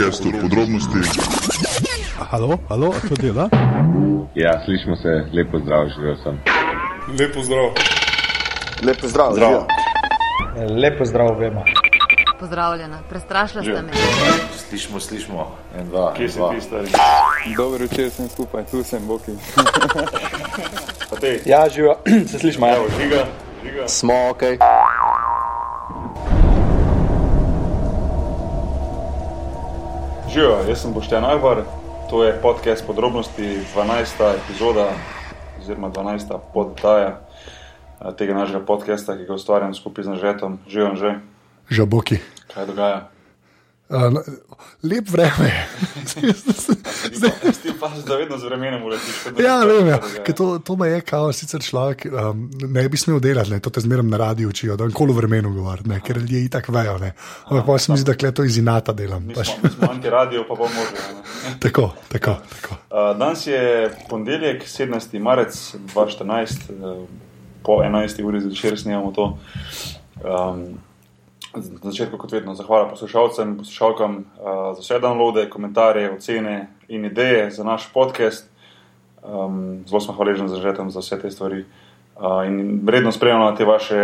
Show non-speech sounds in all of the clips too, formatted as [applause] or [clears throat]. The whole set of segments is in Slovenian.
Podkastu podrobnosti. Halo, halo, to dela? Ja, slišimo se, lepo zdrav, živel sem. Lepo zdrav. Lepo zdrav. Zdrav. Lepo zdrav, vemo. Pozdravljena, prestrašila ste me. Slišimo, slišimo. En, dva, Kje en, si dva. ti, stari? Dobro večer, sem skupaj, tu sem, Boki. [laughs] Ja, živijo, [clears throat] se slišimo. Ja. evo, žiga, žiga. Smo ok. Živijo, jaz sem Boštjan Alvar, to je podcast podrobnosti, 12. epizoda, oziroma 12. poddaja eh, tega našega podcasta, ki ga ustvarjam skupaj z Anžetom. Živijo že, Žaboki. kaj dogaja? Uh, lep vreme. [laughs] Zdaj- Ti pa se da vedno z vremenom uletiš. Ja, vem, ja. Ker to, to me je, kao sicer človek um, ne bi smel delati, ne, to te zmeraj na radiju učijo, da nikoli vremenu govoriti, ne, ker ljudje itak vejo. ne. Ampak pa se mi zdi, da kle to iz inata delam. Mi Pač, smo, mi smo antiradio, pa bomo možni. [laughs] tako, tako, tako. Uh, danes je ponedeljek, 17. marec 2014, uh, po 11. uri zvečer snemamo to. Um, na začetku, kot vedno, zahvala poslušalcem poslušalkam uh, za vse downloade, komentarje, ocene in ideje za naš podcast. Um, zelo smo hvaležni za žetem za vse te stvari. Uh, in redno spremljamo te vaše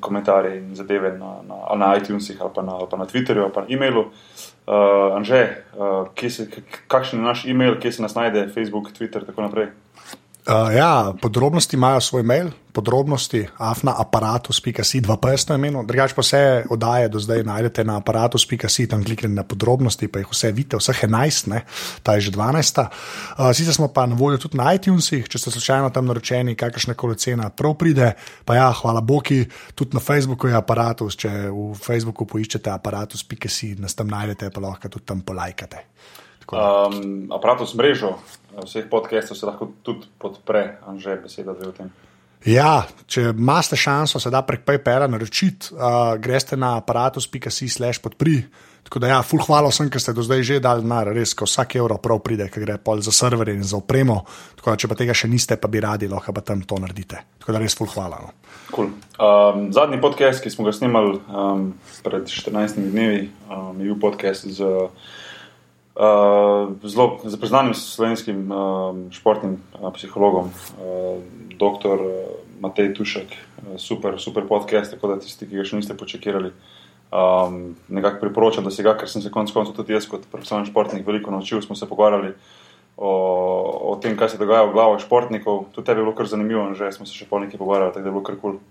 komentarje in zadeve na, na, ali na iTunesih, ali pa na, ali pa na Twitterju, ali pa na e-mailu. Uh, Anže, uh, se, kakšen je naš e-mail, kje se nas najde, Facebook, Twitter in tako naprej. Uh, ja, podrobnosti imajo svoj mail, podrobnosti afnaaparatus.si, dva pesta imenu. Drugač pa vse oddaje do zdaj najdete na aparatus.si, tam kliknite na podrobnosti, pa jih vse vidite, vseh 11, ne, ta je že 12. Uh, sicer smo pa na voljo tudi na iTunesih, če ste slučajno tam naročeni, kakršna koli cena prav pride. Pa ja, hvala Boki, tudi na Facebooku je aparatus, če v Facebooku poiščete aparatus.si, nas tam najdete, pa lahko tudi tam polajkate. Um, aparatus mrežo uh, vseh podcastov se lahko tudi podpre, Anže, beseda dve o tem. Ja, če imate šanso, se da prek PayPala naročiti, uh, greste na aparatus.si slash podpri. Tako da, ja, full hvala vsem, ki ste do zdaj že dali denar, res, ko vsak evro prav pride, ker gre pol za serverje in za opremo. Tako da, če pa tega še niste, pa bi radi, lahko pa tam to naredite. Tako da, res full hvala. No. Cool. Um, zadnji podcast, ki smo ga snimali um, pred 14 dnevi, um, je bil podcast z uh, zelo zapoznanim slovenskim um, športnim uh, psihologom, uh, dr. Matej Tušek. Uh, super, super podcast, tako da tisti, ki ga še niste počakirali. Um, nekako priporočam, da si ga, ker sem se konec koncev tudi jaz, kot profesionalni športnik, veliko naučil. Smo se pogovarjali o, o tem, kaj se dogaja v glavah športnikov. Tudi tebi je bilo kar zanimivo, že smo se še pol nekaj pogovarjali, tako da je bilo kar kul. Cool.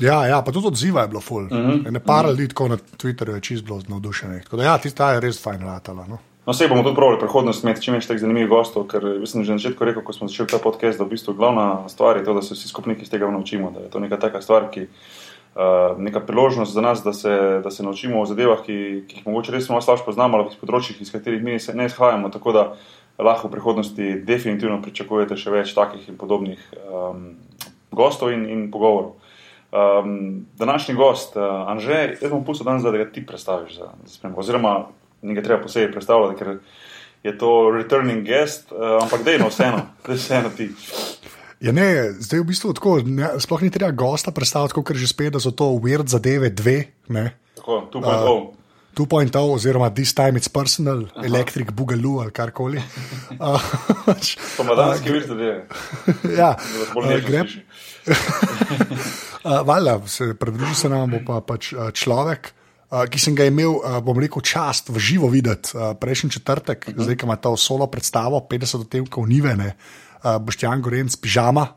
Ja, ja, pa tudi odziva je bilo full. Uh Mhm. -huh. Ne par ljudi tako na Twitterju je čist bilo navdušenih. Tako da, ja, tista je res fajn ratala. No. No, vse bomo tudi pravili prihodnost, imeti čim več teh zanimivih gostov, ker mislim, že na začetku rekel, ko smo začeli ta podcast, da v bistvu glavna stvar je to, da se vsi skupniki iz tega naučimo, da je to neka taka stvar, ki uh, neka priložnost za nas, da se, da se naučimo o zadevah, ki, ki jih mogoče res malo slabše poznamo, ali pa področjih, iz katerih mi ne izhajamo, tako da lahko v prihodnosti definitivno pričakujete še več takih in podobnih um, gostov in, in pogovorov. Um, današnji gost, uh, Anže, jaz bom pustil danes, da ga ti predstaviš za, za. Oziroma, ni ga treba posebej predstavljati, ker je to returning guest, uh, ampak dejno vseeno, [laughs] da vseeno ti. Ja, ne, zdaj v bistvu tako, ne, sploh ni treba gosta predstavljati, kot že spet, da so to weird zadeve dve. Ne. Tako, tu pa je to. 2.0, oziroma this time it's personal, Aha. electric boogaloo ali karkoli. [laughs] Uh, pač, Pomladanski vir zadeve. [laughs] ja, Da vas bolj uh, gre, uh, valjda, pridružil se nam bo pa pač človek. Uh, ki sem ga imel, uh, bom rekel, čast v živo videti uh, prejšnji četrtek, uh -huh. zdaj, ko ima to solo predstavo, 50 odtenkov nivene, uh, Boštjan Gorenc, pižama,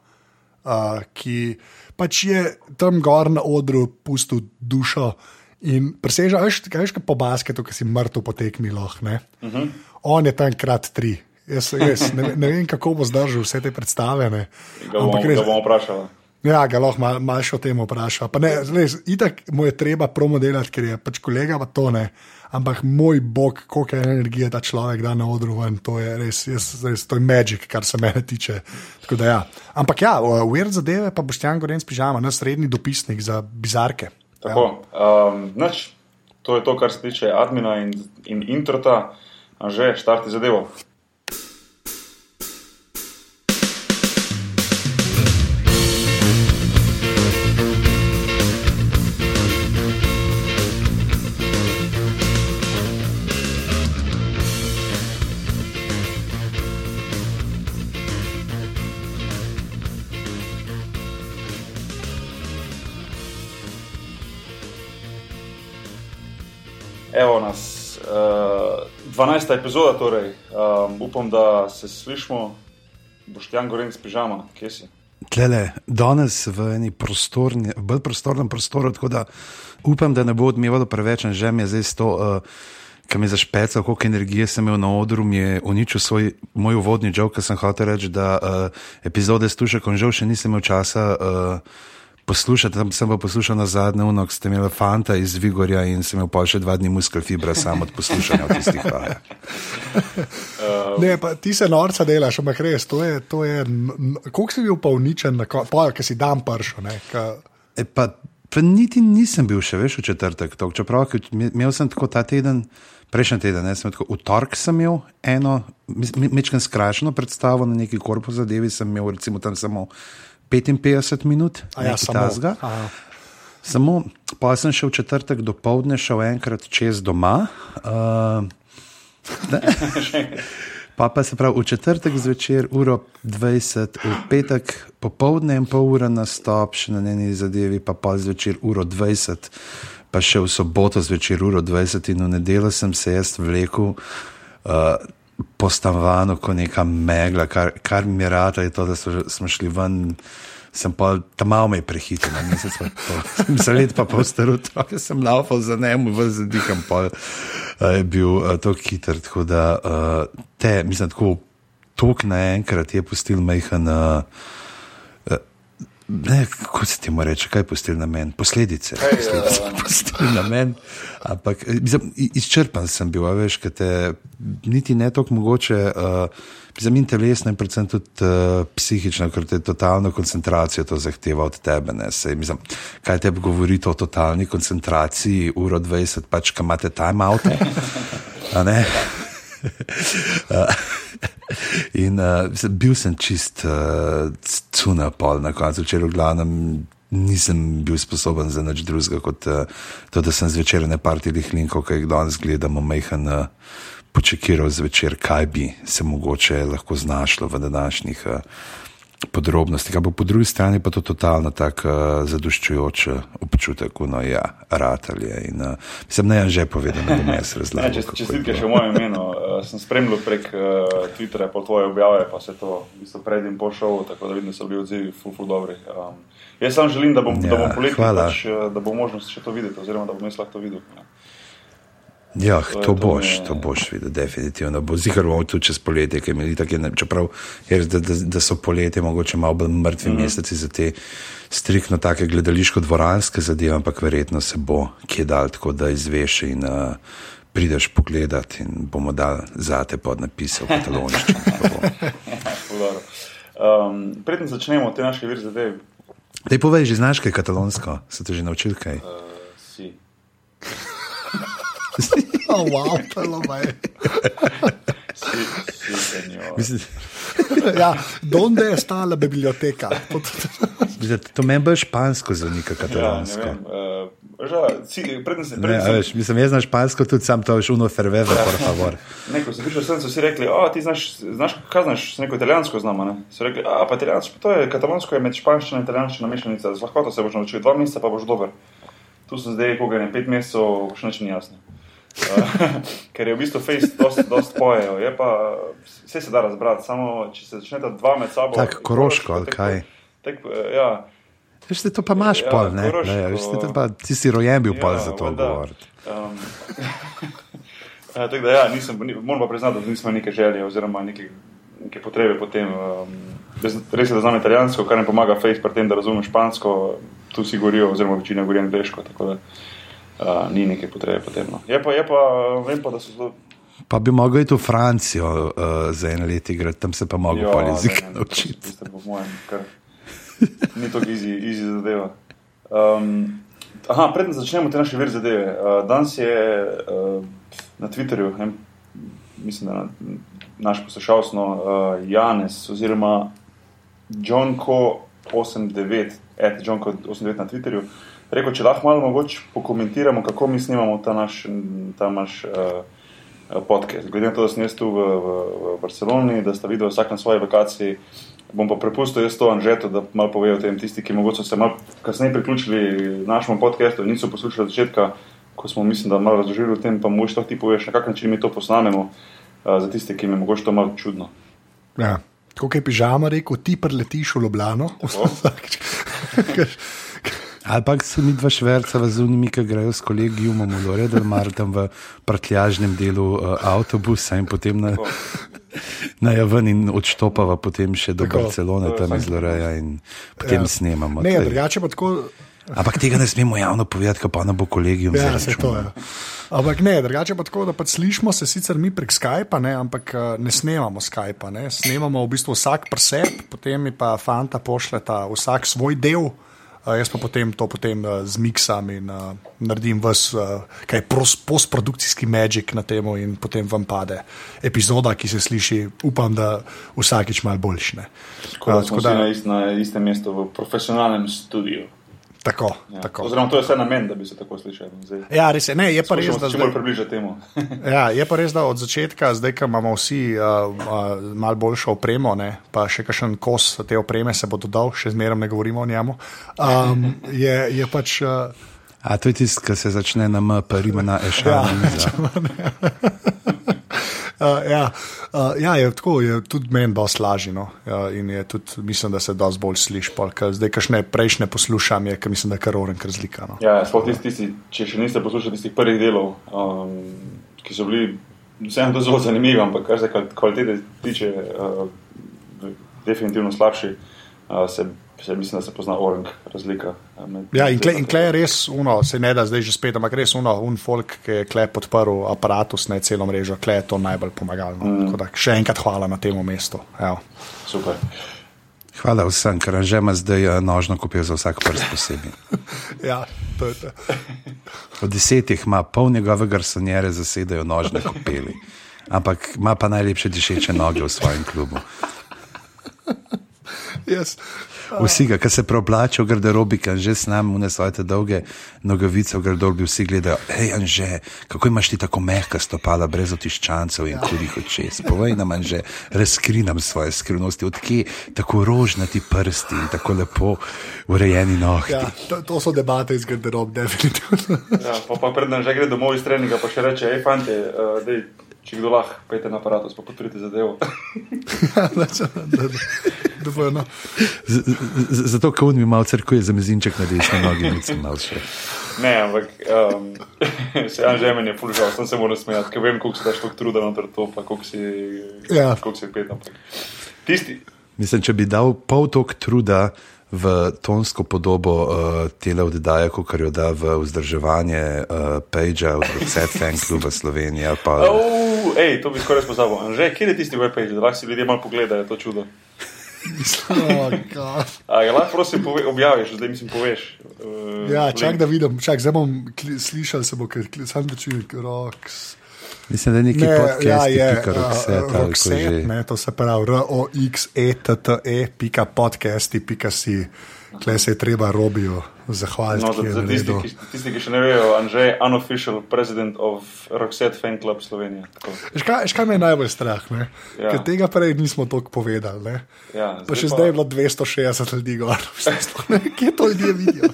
uh, ki pač je tam gor na odru pustil dušo in presežal, veš, kaj kaj po basketu, ki si mrtev potekmi lahko. Uh -huh. On je tam krat tri. Jaz, jaz ne, ne vem, kako bo zdržal vse te predstave. Ne. Ga bomo, Ampak res- ga bomo vprašali. Ja, ga lahko malo mal še o tem vpraša. Pa Ne, res, itak mu je treba promo delati, ker je pač kolega pa to ne. Ampak moj bog, koliko je energije ta človek da na odru ven, to je res, jaz, res to je magic, kar se mene tiče. Tako Da, ja. Ampak ja, weird zadeve pa boš Jan Gorenc pižama, naš srednji dopisnik za bizarke. Tako, um, nič, to je to, kar se tiče admina in, in introta, Anže, štarti zadevo. Uh, 12. epizoda, torej. Um, upam, da se slišmo. Boštjan Goren s pižama, kje si? Tlele, danes v eni prostorni, v bolj prostornem prostoru, tako da upam, da ne bo odmevalo preveč, že mi je zdaj to, uh, ki mi je zašpecal, koliko energije sem imel na odru, mi je uničil svoj, moj uvodni žog, ker sem hotel reči, da uh, epizode s Tušekom žal še nisem imel časa. Uh, Poslušati, tam sem pa poslušal na zadnje unok, ste imeli fanta iz Vigorja in sem imel pa še dva dni muskel fibra samo od poslušanja tistih vaj. [laughs] Ne, pa ti se norca delaš, ampak res, to je, to je, koliko si bil pa uničen, pol, ki si dan pršel, ne, ka, E, pa, pa niti nisem bil še veš v četrtek, tok, čeprav imel sem tako ta teden, prejšnji teden, ne, sem tako, v torek sem imel eno, mečken skrajšano predstavo na neki korpus zadevi, sem imel recimo tam samo 55 minut, ja, samo. Aha. Samo, pa sem šel v četrtek do povdne, šel enkrat čez doma. Uh, [laughs] pa pa se pravi, v četrtek zvečer, uro 20, v petek popovdne in pol ura na stop, še na eni zadevi, pa pa zvečer, uro 20, pa še v soboto zvečer, uro 20 in v nedeljo sem se jaz vlekel. Uh, Po stanovanju, kot neka megla, kar, kar mi rado, je to, da so, smo šli ven, sem pa tam malo me prehitil, na mesec, pa pol. sem se let pa postaril, tako sem laufal za njim, v zadiham pol, uh, je bil uh, to hiter, tako da uh, te, mislim, tako tok naenkrat je pustil majhen. Uh, Ne, kako se ti mora reči, kaj je pustil na meni? Posledice. Kaj, Posledice eh, pustil na meni. Ampak eh, izčrpan sem bil, a veš, ker te niti ne toliko mogoče. Uh, Mislim, in telesno, in predvsem tudi uh, psihično, ker te totalno koncentracijo to zahteva od tebe. ne. Sej, mislim, kaj tebi govori o totalni koncentraciji, uro 20, pač, kam imate time out. [laughs] [laughs] In uh, bil sem čist uh, cuna pol na koncu, če v glavnem nisem bil sposoben za nič drugega kot uh, to, da sem zvečer na partijih linkov, ki jih danes gledamo, majhen uh, počekiral zvečer, kaj bi se mogoče lahko znašlo v današnjih uh, podrobnostih. Ampak po drugi strani pa to totalno tak uh, zadoščujoč uh, občutek, no ja, ratalje. In uh, mislim, ne, že povedal, da jaz [laughs] Ne, razlagal. čest, kako je čestitke bilo. še v mojem imenu. Uh, sem spremljal prek uh, Twitterja po tvoje objave, pa se to v bistvu pred in po šovu, tako da vidim, da so bili odzivi ful, ful dobri. Um, jaz samo želim, da bom, ja, da bom Ja, poleti, hvala. pač, da bo možnost še to videti, oziroma da bom jaz lahko to videl. Ne. Ja, To je to to boš, me- to boš videl, definitivno. Bo zihar bomo tudi čez poletje, ki mi tako je, čeprav je res, da, da, da so poletje mogoče malo bolj mrtvi mm. -hmm. meseci za te striktno take gledališko-dvoranske zadeve, ampak verjetno se bo kje dal tako, da izveš in uh, prideš pogledat in bomo dal zate pod napise v [laughs] dobro. Um, Preden začnemo te naše vir zadeve, Daj povej, že znaš kaj katalonsko, se to že naučil kaj? uh. [laughs] oh, wow, telo me. Si, si, Ja, donde je stala biblioteka? Mislim, to meni bo špansko Ja, ne katalonsko. vem. Uh, žal, si, preden se, Ne, preden a sem, veš, mislim, jaz znam špansko tudi sam to, veš, uno ferveve, por favor. Ne, ko sem prišel sem, so vsi rekli, a ti znaš, znaš kaj znaš, neko italijansko znamo, ne? So rekli, a pa italijansko, to je katalonsko, je med španščino in italijanščino mešanica, z lahkoto se boš naučil, dva meseca pa boš dober. Tu sem zdaj, koga ne, pet mesecev, še nič ni jasno. Ker je v bistvu face dost, dost pojejo, je pa vse se da razbrati, samo če se začneta dva med sabo. Tako, koroško ali kaj? Tek, eh, ja, Veš, te to pa imaš Ja, pol, ne? Koroško. Ne, veš, te pa, ti si rojen bil pol Ja, za to valjda. govoriti. Um, [laughs] ja, tako da, ja, nisem, ni- moram pa priznati, da nisem neke želje oziroma neke, neke potrebe po tem. Um, res je, da znam italijansko, kar ne pomaga face pri tem, da razumem špansko, tu si gorijo, oziroma večina gori angliško, tako da uh, ni neke potrebe po tem. No. Je pa, je pa, vem pa, da so zelo. Pa bi mogel iti v Francijo uh, za en let igrati, tam se pa mogel pol jezik naučiti. Tiste po mojem, kar [laughs] ni to easy, easy zadeva. Um, aha, predtem začnemo te naše vir zadeve. Uh, danes je uh, na Twitterju, en, mislim, da na, naš poslušalec, no, uh, Janes oziroma Johnko89, et Johnko89 na Twitterju, rekel, če lahko malo mogoče pokomentiramo, kako mi snimamo ta naš, ta naš uh, podcast. Glede na to, da sem jaz tu v, v, v Barceloni, da sta videla vsak na svoji lokaciji, bom pa prepustil jaz to Anžetu, da malo povejo o tem tisti, ki mogoče so se malo kasneje priključili našemu podcastu in niso poslušali začetka. ko smo, mislim, da malo razložili o tem, pa mogoče lahko ti poveš, na kak način mi to posnamemo, uh, za tiste, ki jim je mogoče to malo čudno. Ja. Tako je pižama rekel, ti preletiš v Ljubljano. [laughs] Ali pa so mi dva šverca v zunimi, ki grejo s kolegijom v Mudore, da mar tam v prtljažnem delu uh, avtobusa in potem na, na javen in odštopava potem še do Tako. Barcelone, tam iz Loreja in potem ja. snemamo. Ne, Tej- drugače pa tako. Ampak tega ne smemo javno povedati, pa ne bo kolegijum Ja, zaračunal. se to je. Ampak ne, drugače pa tako, da pač slišimo se sicer mi prek Skypa, ne, ampak eh, ne snemamo Skypa. Ne. Snemamo v bistvu vsak preseb, potem mi pa fanta pošljeta vsak svoj del. Uh, jaz pa potem to potem, uh, zmiksam in uh, naredim vas, uh, kaj postprodukcijski magik na tem, in potem vam pade epizoda, ki se sliši, upam, da vsakič malo boljšne. Tako da smo vsi na, ist, na istem mestu v profesionalnem studiu. Tako, Ja. tako. Oziroma, to je vse namen, da bi se tako slišali. Zdaj, Ja, res je. Ne, je pa res, da se bolj približati temu. [laughs] Ja, je pa res, da od začetka, zdaj, ko imamo vsi uh, uh, malo boljšo opremo, ne, pa še kakšen kos te opreme se bo dodal, še zmeraj ne govorimo o njemu. Um, [laughs] je, je pač. Uh, A to je tisti, ki se začne na M, pa rima na Ja, ešan. [laughs] Uh, ja, uh, ja, je tako, je tudi meni dosti lažje. No? Ja, in je tudi, mislim, da se dosti bolj sliši. Zdaj, kajšne prejšnje poslušam, je, mislim, da je kar orenk razlika. No? Ja, sploh tisti, tisti, če še niste poslušali tistih prvih delov, um, ki so bili vseeno zelo zanimivi, ampak kar se kval- kvalitete tiče, uh, definitivno slabši, uh, se, se mislim, da se pozna orenk razlika. uh, med- Ja, in klej kle je res uno, se ne da zdaj že spet, ampak res uno, un folk, ki je klej podprl aparatus, ne celo mrežo, klej je to najbolj pomagalno. Mm. Da, še enkrat hvala na tem mestu. Evo. Super. Hvala vsem, ker že ima zdaj eh, nožno kopijo za vsak prst posebej. [laughs] Ja, to je to. Od desetih ima pol njegove garsonjere zasedajo nožne kopeli. Ampak ima pa najlepše dišeče noge v svojem klubu. Yes. Vsi, ki se preoblačijo v garderobi, ki že s nami vne svoje dolge nogavice v garderobi, vsi gledajo, hej, Anže, kako imaš ti tako mehka stopala, brez otiščancev in kurih očes. Povej nam, Anže, razkrinam svoje skrivnosti, odkje tako rožnati prsti in tako lepo urejeni nohti. Ja, to, to so debate iz garderob, definitivno. Ja, pa, pa predtem že gre domov iz treninga, pa še reče, hej, fanti, uh, dej, če kdo lahko, pejte na aparatus, pa podprite zadevo. [laughs] Ja, no. Z- Zato, ker on mi malo crkuje za mezinček na desni nogi, nisem mal še. Ne, ampak um, [laughs] se Anže meni je pulžal, sem se moral smejati, ker vem, koliko si daš toliko truda noter to, pa koliko si, Ja. koliko si pet. Ampak. Tisti, Mislim, če bi dal pol tok truda v tonsko podobo uh, tele oddaje, kot jo da v vzdrževanje uh, Pagea, v Set Fan Kluba Slovenije. Pa, oh, ej, to bi skoraj spozabil. Anže, kje je tisti webpage, da lahko si ljudje malo pogledajo to čudo? Oh. A ga lahko prosim pove, objaviš, zdaj mislim poveš. Uh, ja, čak da vidim, čak, zdaj bom slišal, se bo, ker da čujem, roks. Mislim, da je neki Ne, podcast, ja, je pika Roxette, uh, že. ne, to se pravi R-O-X-E-T-T-E, pika podcasti, pika si, tle se je treba Robijo zahvaliti. No, za, naredil. ki, tisti, ki še ne vejo, Anže je unofficial president of Roxette Fan Club Slovenije. Tako. Veš kaj, veš, kaj me je najbolj strah? Ja. Ja. Ker tega prej nismo toliko povedali. Ne? Ja, Pa še zdaj je bilo 260 ljudi gor. [laughs] Mislim, sploh ne Kje to ljudje vidijo?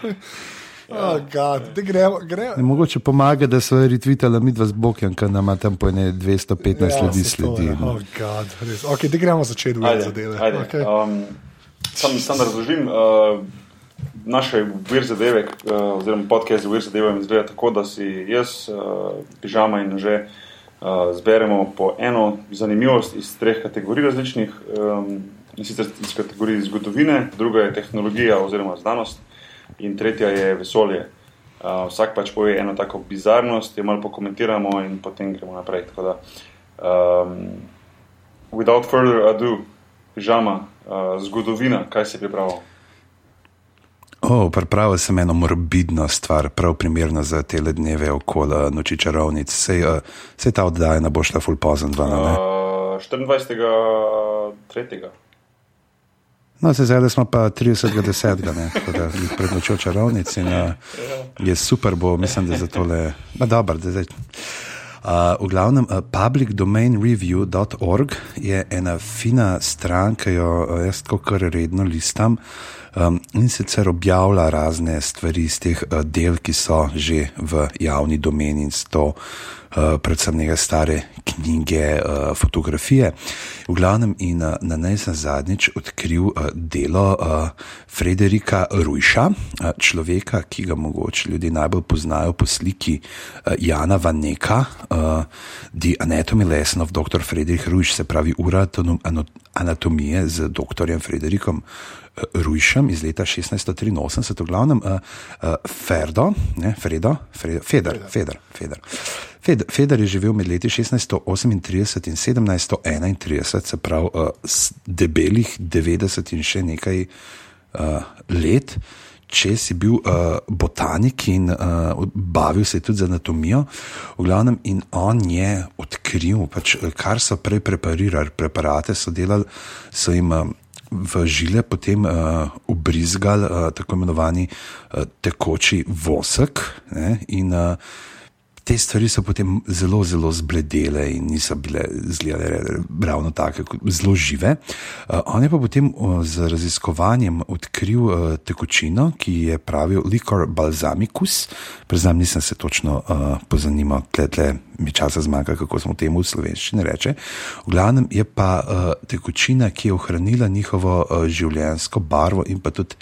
[laughs] To. To Oh, God, gremo, gremo. Ne, mogoče pomaga, da so retvitali mi dva z Bokjem, ker nam tam po ene 215 Ja, ljudi to sledi. je. no. Oh, God, res. Ok, da gremo začeti v zadeve. Okay. Um, sam, sam da razložim. Uh, naše vir zadeve, uh, oziroma podcast vir zadeve, izgleda tako, da si jaz, uh, pižama in že uh, zberemo po eno zanimivost iz treh kategorij različnih. Um, in sicer iz kategorije zgodovine, druga je tehnologija oziroma znanost, in tretja je vesolje. Uh, vsak pač poje eno tako bizarnost, jo malo pokomentiramo in potem gremo naprej. Tako da, um, without further ado, pižama, uh, zgodovina, kaj si pripravil? Oh, pripravil sem eno morbidno stvar, prav primerno za te dneve okoli noči čarovnic. Sej, uh, sej ta oddaja ne bo šla full ne? Uh, 24. 3. No, se zdaj smo pa 30.10. ne, tako da pred nočjo čarovnic in uh, je super, bo, mislim, da za tole, no dobro, da zdaj. Uh, v glavnem, uh, publicdomainreview.org je ena fina stran, ki jo jaz tako kar redno listam. Um, in sicer objavlja razne stvari iz teh uh, del, ki so že v javni domeni in to, uh, predvsem neke stare knjige, uh, fotografije. V glavnem, in uh, na naj sem zadnjič odkril uh, delo uh, Frederika Rujša, uh, človeka, ki ga mogoče ljudje najbolj poznajo po sliki uh, Jana Vaneka, uh, The Anatomy Lesson of Dr. Frederik Rujš, se pravi ura anatomije z dr. Frederikom. Rujšem iz leta 1683, v glavnem uh, uh, Ferdo, ne, Fredo, Fredo, Feder, Feder, Feder. Fed, Feder je živel med leti 1638 in 1731, se pravi uh, debelih 90 in še nekaj uh, let. Če si bil uh, botanik in uh, bavil se tudi z anatomijo, v glavnem, in on je odkril, pač, kar so prej preparirali, preparate so delali, so jim. Uh, v žile potem uh, ubrizgal uh, tako imenovani uh, tekoči vosek. Ne, in, uh, te stvari so potem zelo, zelo zbledele in niso bile ravno tako zelo žive. Uh, on je pa potem uh, z raziskovanjem odkril uh, tekočino, ki je pravil likor balzamicus. Priznam, nisem se točno uh, pozanimal, tle, tle mi časa zmanjka, kako smo temu v slovenščini reče. V glavnem je pa uh, tekočina, ki je ohranila njihovo uh, življenjsko barvo in pa tudi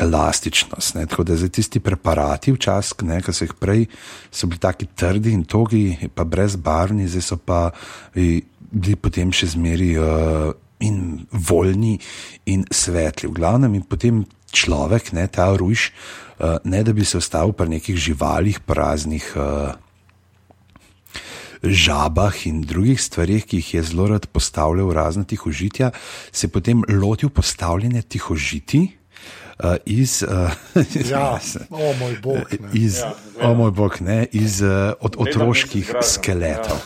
elastičnost. Ne? Tako da za tisti preparati, včasih, ki so jih prej, so bili taki trdi in togi, pa brezbarvni, zdaj so pa bili potem še zmeri uh, in voljni in svetli. V glavnem in potem človek, ne ta ruš, uh, ne da bi se ostal pri nekih živalih, praznih. Žabah in drugih stvarih, ki jih je zelo rad postavljal v razne tihožitja, se je potem lotil postavljanja tihožiti, uh, iz, uh, ja, [laughs] o moj bog. Ne. Iz, ja, o moj bog, ne, iz uh, od otroških skeletov.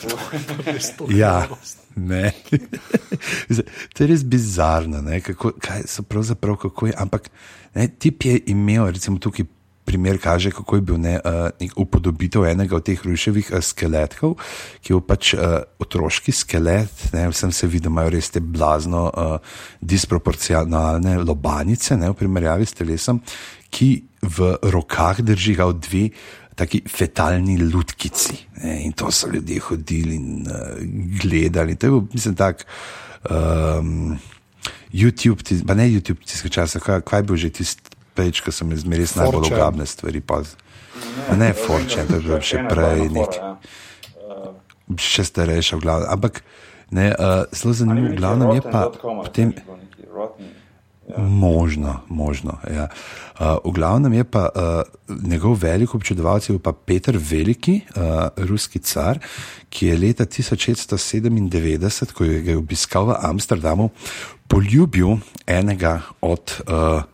Ja, [laughs] ne. [laughs] to je res bizarno, ne, kako, kaj so pravzaprav, kako je. Ampak ne, tip je imel, recimo tukaj primer kaže, kako je bil ne, uh, upodobitev enega od teh ruševih uh, skeletkov, ki je pač uh, otroški skelet, ne, vsem se vidi, da imajo res te blazno uh, disproporcionalne lobanice, ne, v primerjavi s telesom, ki v rokah držijo dve. Taki fetalni lutkici. Ne, in to so ljudje hodili in uh, gledali. To je bil, mislim, tak. Um, YouTube, pa ne YouTube, tisti čas, kaj, kaj je bil že tisti peč, ki so mi zmeraj najbolj ugrabne stvari. Pa. Ne, forče, to je bilo še prej, nek, še starejša, v glavnem. Ampak ne, uh, zelo zanimivo, v glavnem je pa potem. Možno, možno. Ja. Uh, v glavnem je pa uh, njegov velik občudovalec, pa Petr Veliki, uh, ruski car, ki je leta 1697, ko je ga obiskal v Amsterdamu, poljubil enega od uh,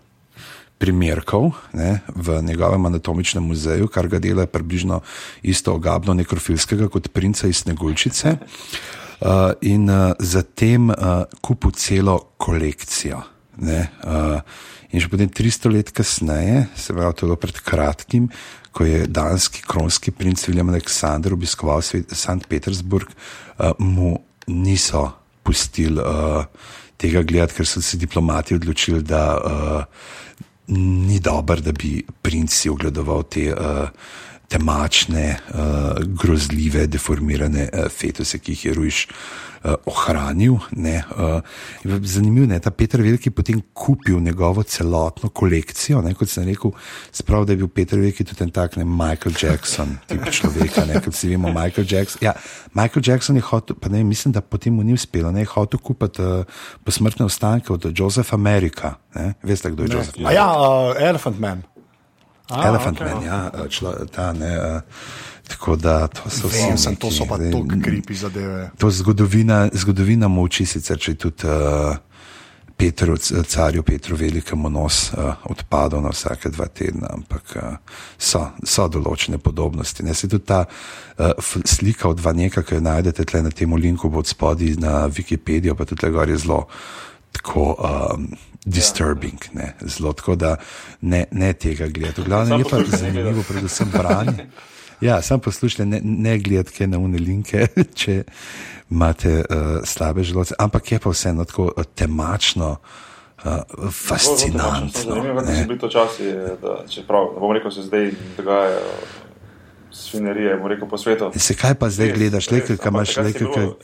primerkov ne, v njegovem anatomičnem muzeju, kar ga dela približno isto ogabno nekrofilskega kot princa iz Negulčice. Uh, [laughs] in uh, zatem uh, kupil celo kolekcijo. Ne, uh, in že potem 300 let kasneje, se pravi, to je bilo pred kratkim, ko je danski kronski princ William Aleksandr obiskoval St. Petersburg, uh, mu niso pustili uh, tega gledati, ker so se diplomati odločili, da uh, ni dobro, da bi princ si ogledoval te uh, temačne, uh, grozljive, deformirane uh, fetuse, ki jih je Rujš uh, ohranil. Ne, uh, zanimivo je, da je Petr Veliki potem kupil njegovo celotno kolekcijo. Ne, kot sem rekel, sprav, da je bil Petr Veliki tudi tak ne, Michael Jackson, tip človeka, ne, kot si vemo, Michael Jackson. Ja, Michael Jackson je hotel, pa ne, mislim, da potem mu ni uspelo, ne, je hotel kupiti uh, posmrtne ostanke od Josepha Amerika. Ne, veste, kdo je. Joseph Amerika? Ja, uh, Elephant Man. Ah, Elephant okay. Man, ja, člo, ta ne. Uh, Tako da to so vse. Vem, sem, to so pa tako kripi zadeve. To zgodovina, zgodovina moči, sicer če tudi uh, Petru, carju Petru Velikemu nos uh, odpadal na vsake dva tedna, ampak uh, so, so določene podobnosti. Ne se tudi ta uh, slika od Vaneka, ki jo najdete tle na tem linku od spodaj na Wikipedijo, pa tudi gor je zelo tako. Um, Disturbing, ne, zelo tako, da ne, ne tega gledati. V glavnem je pa zanimivo, predvsem branje. [laughs] Ja, sam poslušajte, ne, ne gledajte na une linke, [laughs] če imate uh, slabe želodce, ampak je pa vseeno tako uh, temačno, uh, fascinantno. Zanimivo, ne. so bili to časi, da, čeprav, ne bom rekel, se zdaj dogajajo svinerije, bom rekel, po svetu. Se kaj pa zdaj Res, gledaš, le, kaj imaš, le,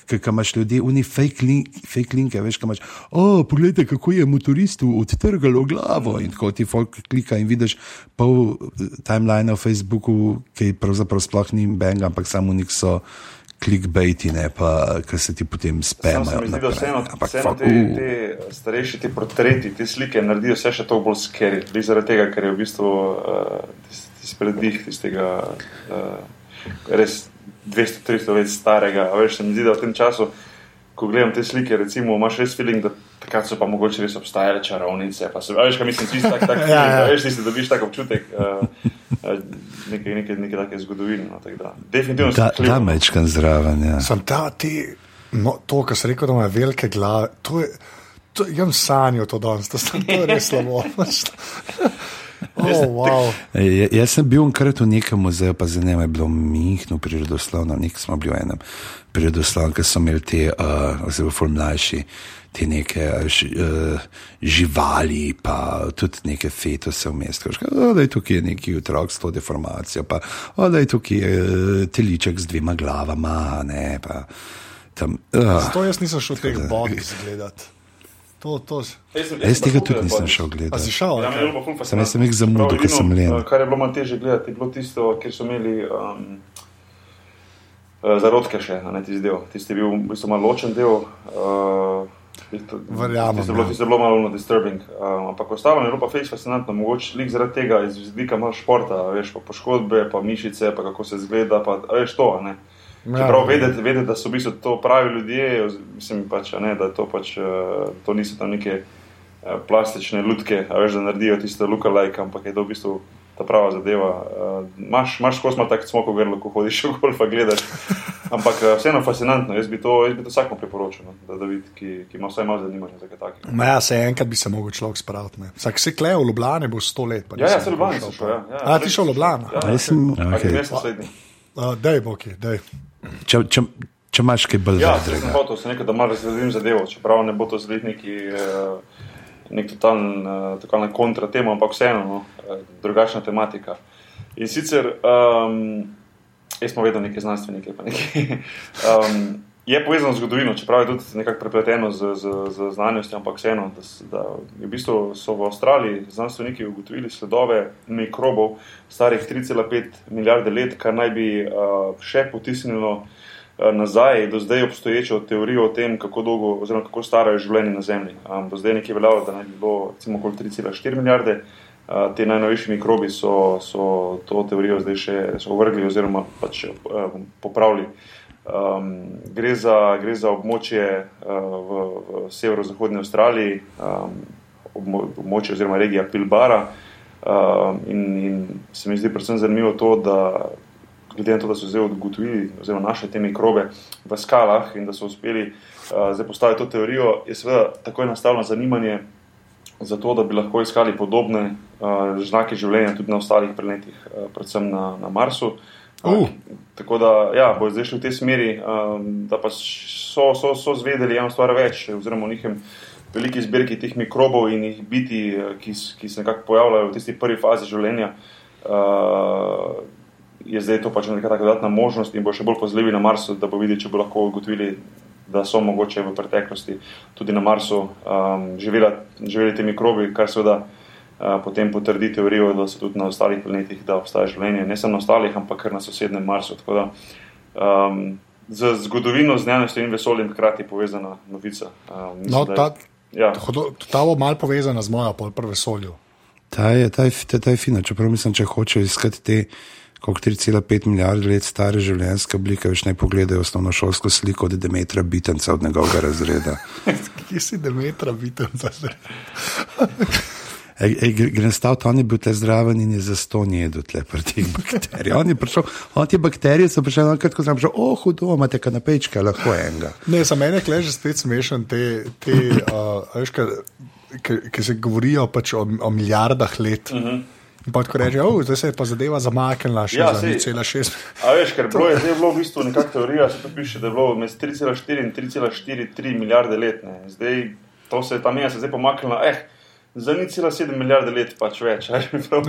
kaj imaš ljudi, oni fake, link, fake linke, veš, kaj imaš. O, poglejte, kako je motoristu odtrgalo glavo in tako ti folk klika in vidiš pol eh, timeline na Facebooku, ki pravzaprav sploh ni bang, ampak samo nek so clickbaiti, ne pa, ki se ti potem spemajo. zdi, da vseeno. Ampak vseeno fuck, te, uh. te starejši, ti portreti, te slike naredijo vse še toliko bolj skeri. Zaradi tega, ker je v bistvu uh, tisti, predih tistega uh, res 200-300 let starega. A Veš, se mi zdi, da v tem času, ko gledam te slike, recimo, imaš res feeling, da takrat so pa mogoče res obstajale čarovnice. Pa se, a veš, kaj mislim, tisti tak, tak, [laughs] Ja, ja. veš, tisti dobiš tak občutek. Uh, uh, Neke, neke, neke take zgodovine. No, tako da. Definitivno Da, sem da hvaležen. mečkan zraven. Ja. Sem ta, ti, no, to, kar si rekel, da ima velike glave. To je, to, imam sanjo to danes, to, sem- to res [laughs] slabo. Oh, wow. Ej, Jaz sem bil enkrat v nekem muzeju, pa za njim je bilo Mihno prirodoslovno, nek smo bili v enem prirodoslovnem, ki so imeli te, uh, oziroma ful mlajši, te neke uh, živali, pa tudi neke fetose vmes. Tako, "O, Da je tukaj neki otrok s to deformacijo, pa "O, da je tukaj uh, teliček z dvema glavama, ne pa tam. Uh, To jaz nisem šel teh bodih gledati. To, to, Jaz sem- jaz tega sem tudi nisem šel gledati. si šel? Ja, Okay. Samo jaz sem jih zamudil, ko sem len. eh, Kar je bilo malo teže gledati, je bilo tisto, kjer so imeli um, zarodke še, a ne tisti del. Tisti je bil v bistvu malo ločen del. Uh, Verjamem, Tisto je bilo, ja. tisto je bilo malo disturbing. Um, ampak ostalo je bilo pa face fascinantno, mogoče lik zaradi tega iz vidika malo športa, veš, pa poškodbe, pa mišice, pa kako se zgleda, pa a veš to, a ne. Ja, Čeprav ja. vedeti, vedeti, da so v bistvu to pravi ljudje, mislim pač, a ne, da to pač, eh, to niso tam neke eh, plastične lutke, a veš, da naredijo tisto lookalike, ampak je to v bistvu ta prava zadeva. Uh, skozi malo tako smoko grlo, ko hodiš [laughs] v golfa gledaš. Ampak eh, vseeno fascinantno, jaz bi to, jaz bi to vsakmu priporočil, no, da, da vidi, ki, ki ima vsaj malo zanimanja za kaj takega. Ma Ja, se enkrat bi se lahko človek spravil. ne. Vsak se kleje v Ljubljani, bo sto let. pa Ja, ja, se Ljubljani prišel, sem šel, ja. ja. A, ti šel v Ljubljano? Ja, A jaz sem- okay. okej. okay. naslednji. Uh, dej, Boki, dej. Če, če, če imaš kaj bolj Ja, sem vedrega. hotel, sem rekel, da malo razgledim zadevo, čeprav ne bo to zdaj neki, eh, nek totalen, eh, totalna kontra tema, ampak vseeno, no, eh, drugačna tematika. In sicer, um, jaz smo vedno neke znanstvenike, pa neki. Um, [laughs] je povezano z zgodovino, čeprav je tudi nekako prepleteno z, z, z znanostjo, ampak vseeno, da, da v bistvu so v Avstraliji znanstveniki ugotovili sledove mikrobov starih 3,5 milijarde let, kar naj bi uh, še potisnilo eh, nazaj do zdaj obstoječo teorijo o tem, kako dolgo oziroma kako staro je življenje na Zemlji. Um, do zdaj nekje veljalo, da naj bi bilo recimo okoli 3,4 milijarde. Uh, te najnovejši mikrobi so, so to teorijo zdaj še ovrgli oziroma pač uh, popravili. Um, gre, za, gre za območje uh, v, v severozahodni Avstraliji, um, obmo, območje oziroma regija Pilbara. Um, in, in se mi zdi predvsem zanimivo to, da glede na to, da so zdaj ugotovili oziroma našli te mikrobe v skalah in da so uspeli uh, zdaj postaviti to teorijo, je seveda takoj nastalo zanimanje za to, da bi lahko iskali podobne uh, znake življenja tudi na ostalih planetih, uh, predvsem na, na Marsu. Uh. Tako da ja, bo zdaj šli v tej smeri, um, da pa so, so, so zvedeli eno stvar več, oziroma o njihovem veliki zbirki teh mikrobov in jih biti, eh, ki, ki se nekako pojavljajo v tisti prvi fazi življenja. Uh, je zdaj to pač neka taka dodatna možnost in bo še bolj pozljivi na Marsu, da bo videti, če bo lahko ugotovili, da so mogoče v preteklosti tudi na Marsu um, živela, živeli ti mikrobi, kar seveda uh, potem potrdi teorijo, da so tudi na ostalih planetih, da obstaja življenje, ne samo na ostalih, ampak kar na sosednjem Marsu. Tako da um, z zgodovino, znanostjo in vesoljem hkrati povezana novica. Um, mislim, No, da je- ta, ja. ta bo malo povezana z mojo, pol prve soljo. Ta je, ta je, ta, ta je fina, čeprav mislim, če hočejo iskati te koliko 3,5 milijarde let stare življenjske oblike, več naj pogledajo osnovno šolsko sliko od Demetra Bitenca od njegovega razreda. [laughs] Kje si Demetra, vidim Grem staviti, on je bil tle zraven in je za sto jedel tle pri teh [laughs] bakterijah. On je prišel, on te bakterije so prišle enkrat, ko sem prišel, oh, hudo, imate kanapečke, lahko enega. Ne, za mene je že spet smešen te, te [clears throat] uh, ki, se govorijo pač o, o milijardah let. Uh -huh. Pa tako reče, oh, zdaj se je pa zadeva zamaknila še Ja, za sej. 0,6. A veš, ker [laughs] bilo je zdaj bilo v bistvu nekakšna teorija, se tu piše, da je bilo med 3,4 in 3,43 milijarde let. Ne. Zdaj, to se je ta meja se zdaj pomaknila, eh, za 0,7 milijarde let pač več. je?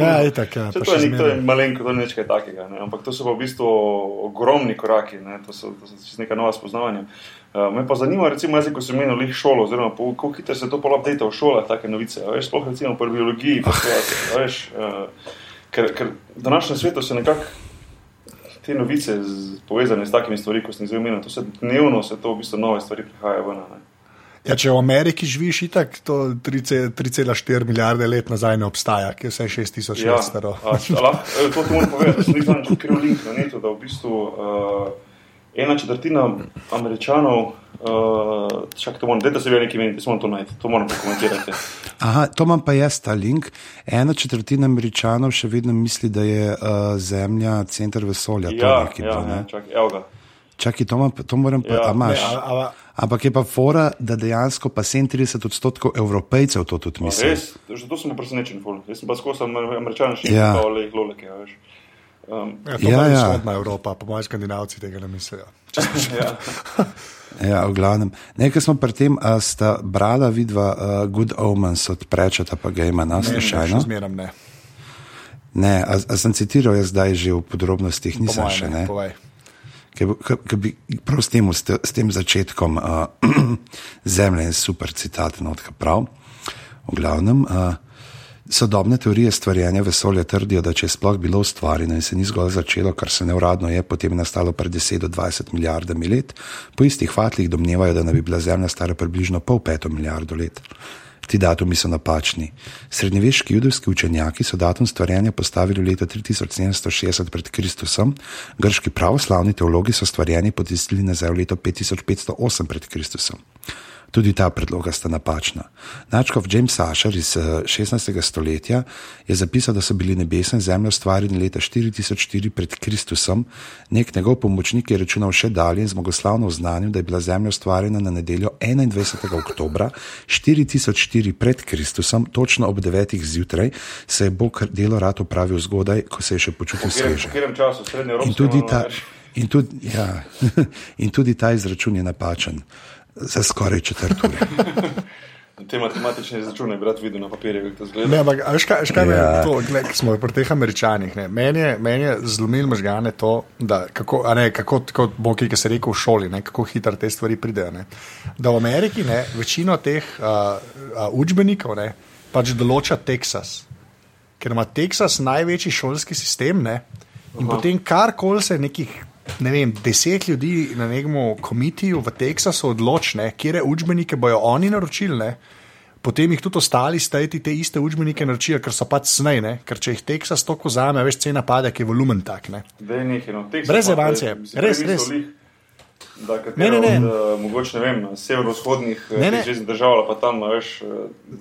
Ja, itak, ja, pa to, je, še nek- to je zmeraj. malenko, to ni nič kaj takega. Ne. Ampak to so pa v bistvu ogromni koraki, ne. to so, to so neka nova spoznavanja. Uh, me pa zanima, recimo, jaz, ko sem menil lih šolo, oziroma kako hitro se to polapdejta v šolah, take novice. Veš, sploh recimo pri biologiji, pa to, veš, uh, ker, ker v današnjem svetu se nekako te novice z, povezane s takimi stvarmi, kot sem zdaj omenil, to se dnevno, se to v bistvu nove stvari prihajajo ven. ne. Ja, če v Ameriki živiš, itak to 3,4 milijarde let nazaj ne obstaja, ki je vse 6000 Ja, let staro. lahko, eh, to moram povedati, sem nekaj odkril link na netu, da v bistvu uh, ena četrtina američanov, uh, čakaj, to moram, dajte se vi nekaj meniti, samo to najti, to moram pokomentirati. Aha, to imam pa jaz ta link. Ena četrtina američanov še vedno misli, da je uh, Zemlja center vesolja. to Ja, nekaj ja, ne? ja, čakaj, evo ga. Čakaj, to, pa- to moram pa. Ja, a imaš? Ne, a, a, Ampak je pa fora, da dejansko pa 37 odstotkov evropejcev to tudi A misli. Res, zato sem bil presenečen, ful. jaz sem pa skozi američane še Ja. le loleke, a veš. Um, ja, to Ja, je ja. vzhodna Evropa, po mojem, skandinavci tega ne mislijo. [laughs] ja. Ja, v glavnem. Nekaj smo pri tem, a sta brala vidva uh, Good Omens od Prečeta, pa ga ima nas Ne, slučajno. še zmeram ne. Ne, a, a sem citiral jaz zdaj že v podrobnostih, Po nisem mojem, še ne. ne. Povej. Ki bi- prav s tem, s te- s tem začetkom uh, [clears throat] Zemlje je super citat, no, tako prav. V glavnem, uh, sodobne teorije stvarjenja vesolja trdijo, da če je sploh bilo ustvarjeno in se ni zgolj začelo, kar se neuradno je, potem je nastalo pred 10 do 20 milijardami let, po istih vatlih domnevajo, da naj bi bila Zemlja stara približno pol peto milijardo let. Ti datumi so napačni. Srednjeveški judovski učenjaki so datum stvarjenja postavili v leto 3760 pred Kristusom, grški pravoslavni teologi so stvarjenje potistili nazaj v leto 5508 pred Kristusom. Tudi ta predloga sta napačna. Načkov James Asher iz eh, 16. stoletja je zapisal, da so bili nebesa in zemlja ustvarjeni leta 4004 pred Kristusom. Nek njegov pomočnik je računal še dalje in zmagoslavno oznanil, da je bila zemlja ustvarjena na nedeljo 21. oktober 4004 pred Kristusom, točno ob 9. zjutraj, se je Bog delo rad opravil zgodaj, ko se je še počutil sveže. In tudi, ta, in, tudi, ja, [laughs] in tudi ta izračun je napačen za skoraj četrt ure. [laughs] Te matematične izračune bi rad videl na papirju, kako to zgleda. Ne, ampak a veš kaj, kaj ja. Je to, gled, smo pri teh američanih. Ne, meni je, meni je zlomil možgane to, da kako, a ne, kako, kako bo ki se rekel v šoli, ne, kako hitro te stvari pridejo. Ne. Da v Ameriki ne, večino teh uh, uh, učbenikov ne, pač določa Teksas, ker ima Teksas največji šolski sistem ne, in Aha. potem karkoli se nekih. Ne vem, deset ljudi na nekem komitiju v Teksasu odločne, kje učbenike bojo oni naročili, ne, potem jih tudi ostali stati te iste učbenike naročijo, ker so pač snej, ne? ker če jih Teksas toliko zame, veš, cena pade, ki je volumen tak. Ne? Dej nekaj, no, Brez mislim, Res, prej res. Da, Ne, ne, ne. Od, uh, mogoče ne vem, severovzhodnih ne. železnih držav, pa tam, veš, uh,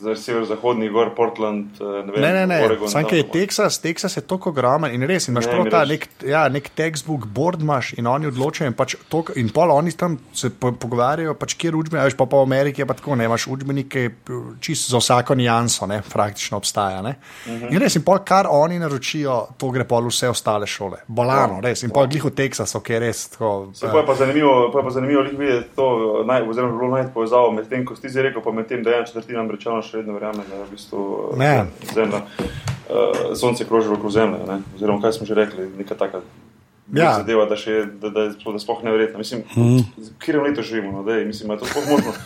zdaj severozahodnih gor, Portland, ne vem, Ne, ne, ne. Oregon. Sam, ki je. Teksas, Teksas je tako ogromen in res, imaš Ne, prav ta nek, ja, nek textbook board imaš in oni odločajo in, pač tok, in pol oni tam se po, pogovarjajo, pač kjer učbenike, veš, pa v Ameriki je pa tako, ne, imaš učbenike čisto za vsako nijanso, ne, praktično obstaja. Ne. Uh Mhm. -huh. In res, in pol kar oni naročijo, to gre pol vse ostale šole. Bolano, res, in pol glih v Teksasu, ki je res tako. Se pa je pa zanimivo, pa je pa zanimivo lih videti to, naj, oziroma bilo najti povezavo med tem, ko si ti rekel, pa med tem, da ena četrtina američanov še vedno verjame, da je v bistvu uh, Ne. zemlja, uh, sonce kroži okoli zemlje, ne? oziroma kaj smo že rekli, neka taka. Ja. Zadeva, da, še, da, da, je sploh- da sploh neverjetno. Mislim, v katerem letu živimo, no, dej, mislim, da je to sploh možno. [laughs]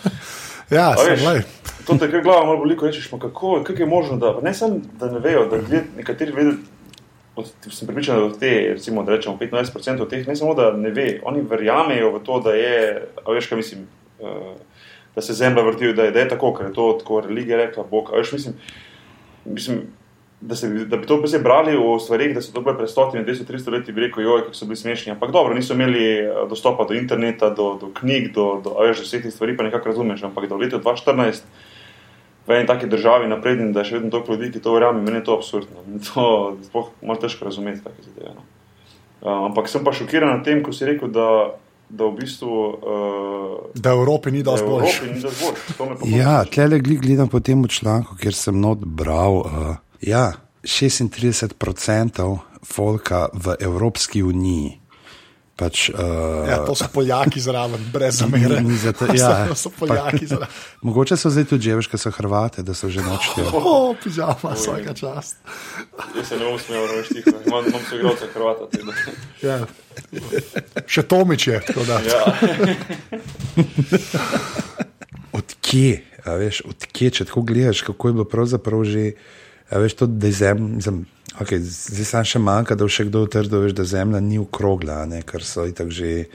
Ja, A se veš, glej. To te kar glava malo boli, ko rečeš, kako, kako je možno, da ne samo, da ne vejo, da ljudje, nekateri vedo, od, sem pripričan, da od te, recimo, da rečemo 25% od teh, ne samo, da ne ve, oni verjamejo v to, da je, veš, kaj mislim, uh, da se zemlja vrti, da je, da je tako, ker je to tako religija rekla, Bog, veš, mislim, mislim da, se, da bi to zdaj brali o stvarih, da so to bile pred 100, 200, 300 leti, bi rekel, joj, kako so bili smešni. Ampak dobro, niso imeli eh, dostopa do interneta, do, do knjig, do, do veš, do vseh teh stvari, pa nekako razumeš. Ampak da v letu 2014 v eni taki državi napredni, da je še vedno toliko ljudi, ki to verjame, meni je to absurdno. Meni je To sploh malo težko razumeti, take zadeve. No. Uh, ampak sem pa šokiran nad tem, ko si rekel, da, da v bistvu. Uh, Da v Evropi ni da boljš. Ni. To pa Ja, tle le gledam po tem članku, kjer sem not bral. Uh, ja, 36% folka v Evropski uniji. Pač, uh, Ja, to so Poljaki zraven, brez zamere. Ni za to- [laughs] ja. to so Poljaki zraven. [laughs] Mogoče so zdaj tudi že, ker so Hrvate, da so že nočli. O, pižama, vsaka čast. Jaz se ne bom smel, tiho. Imam, imam soigralca Hrvata. tako da- Ja. Še Tomič je, tako da. Ja, [laughs] Odkje, a veš, odkje, če tako gledaš, kako je bilo pravzaprav že, a veš, to, da je zemlja. Okay, zdaj sam še manjka, da bo še kdo utrdil, veš, da zemlja ni okrogla, ne, ker so itak že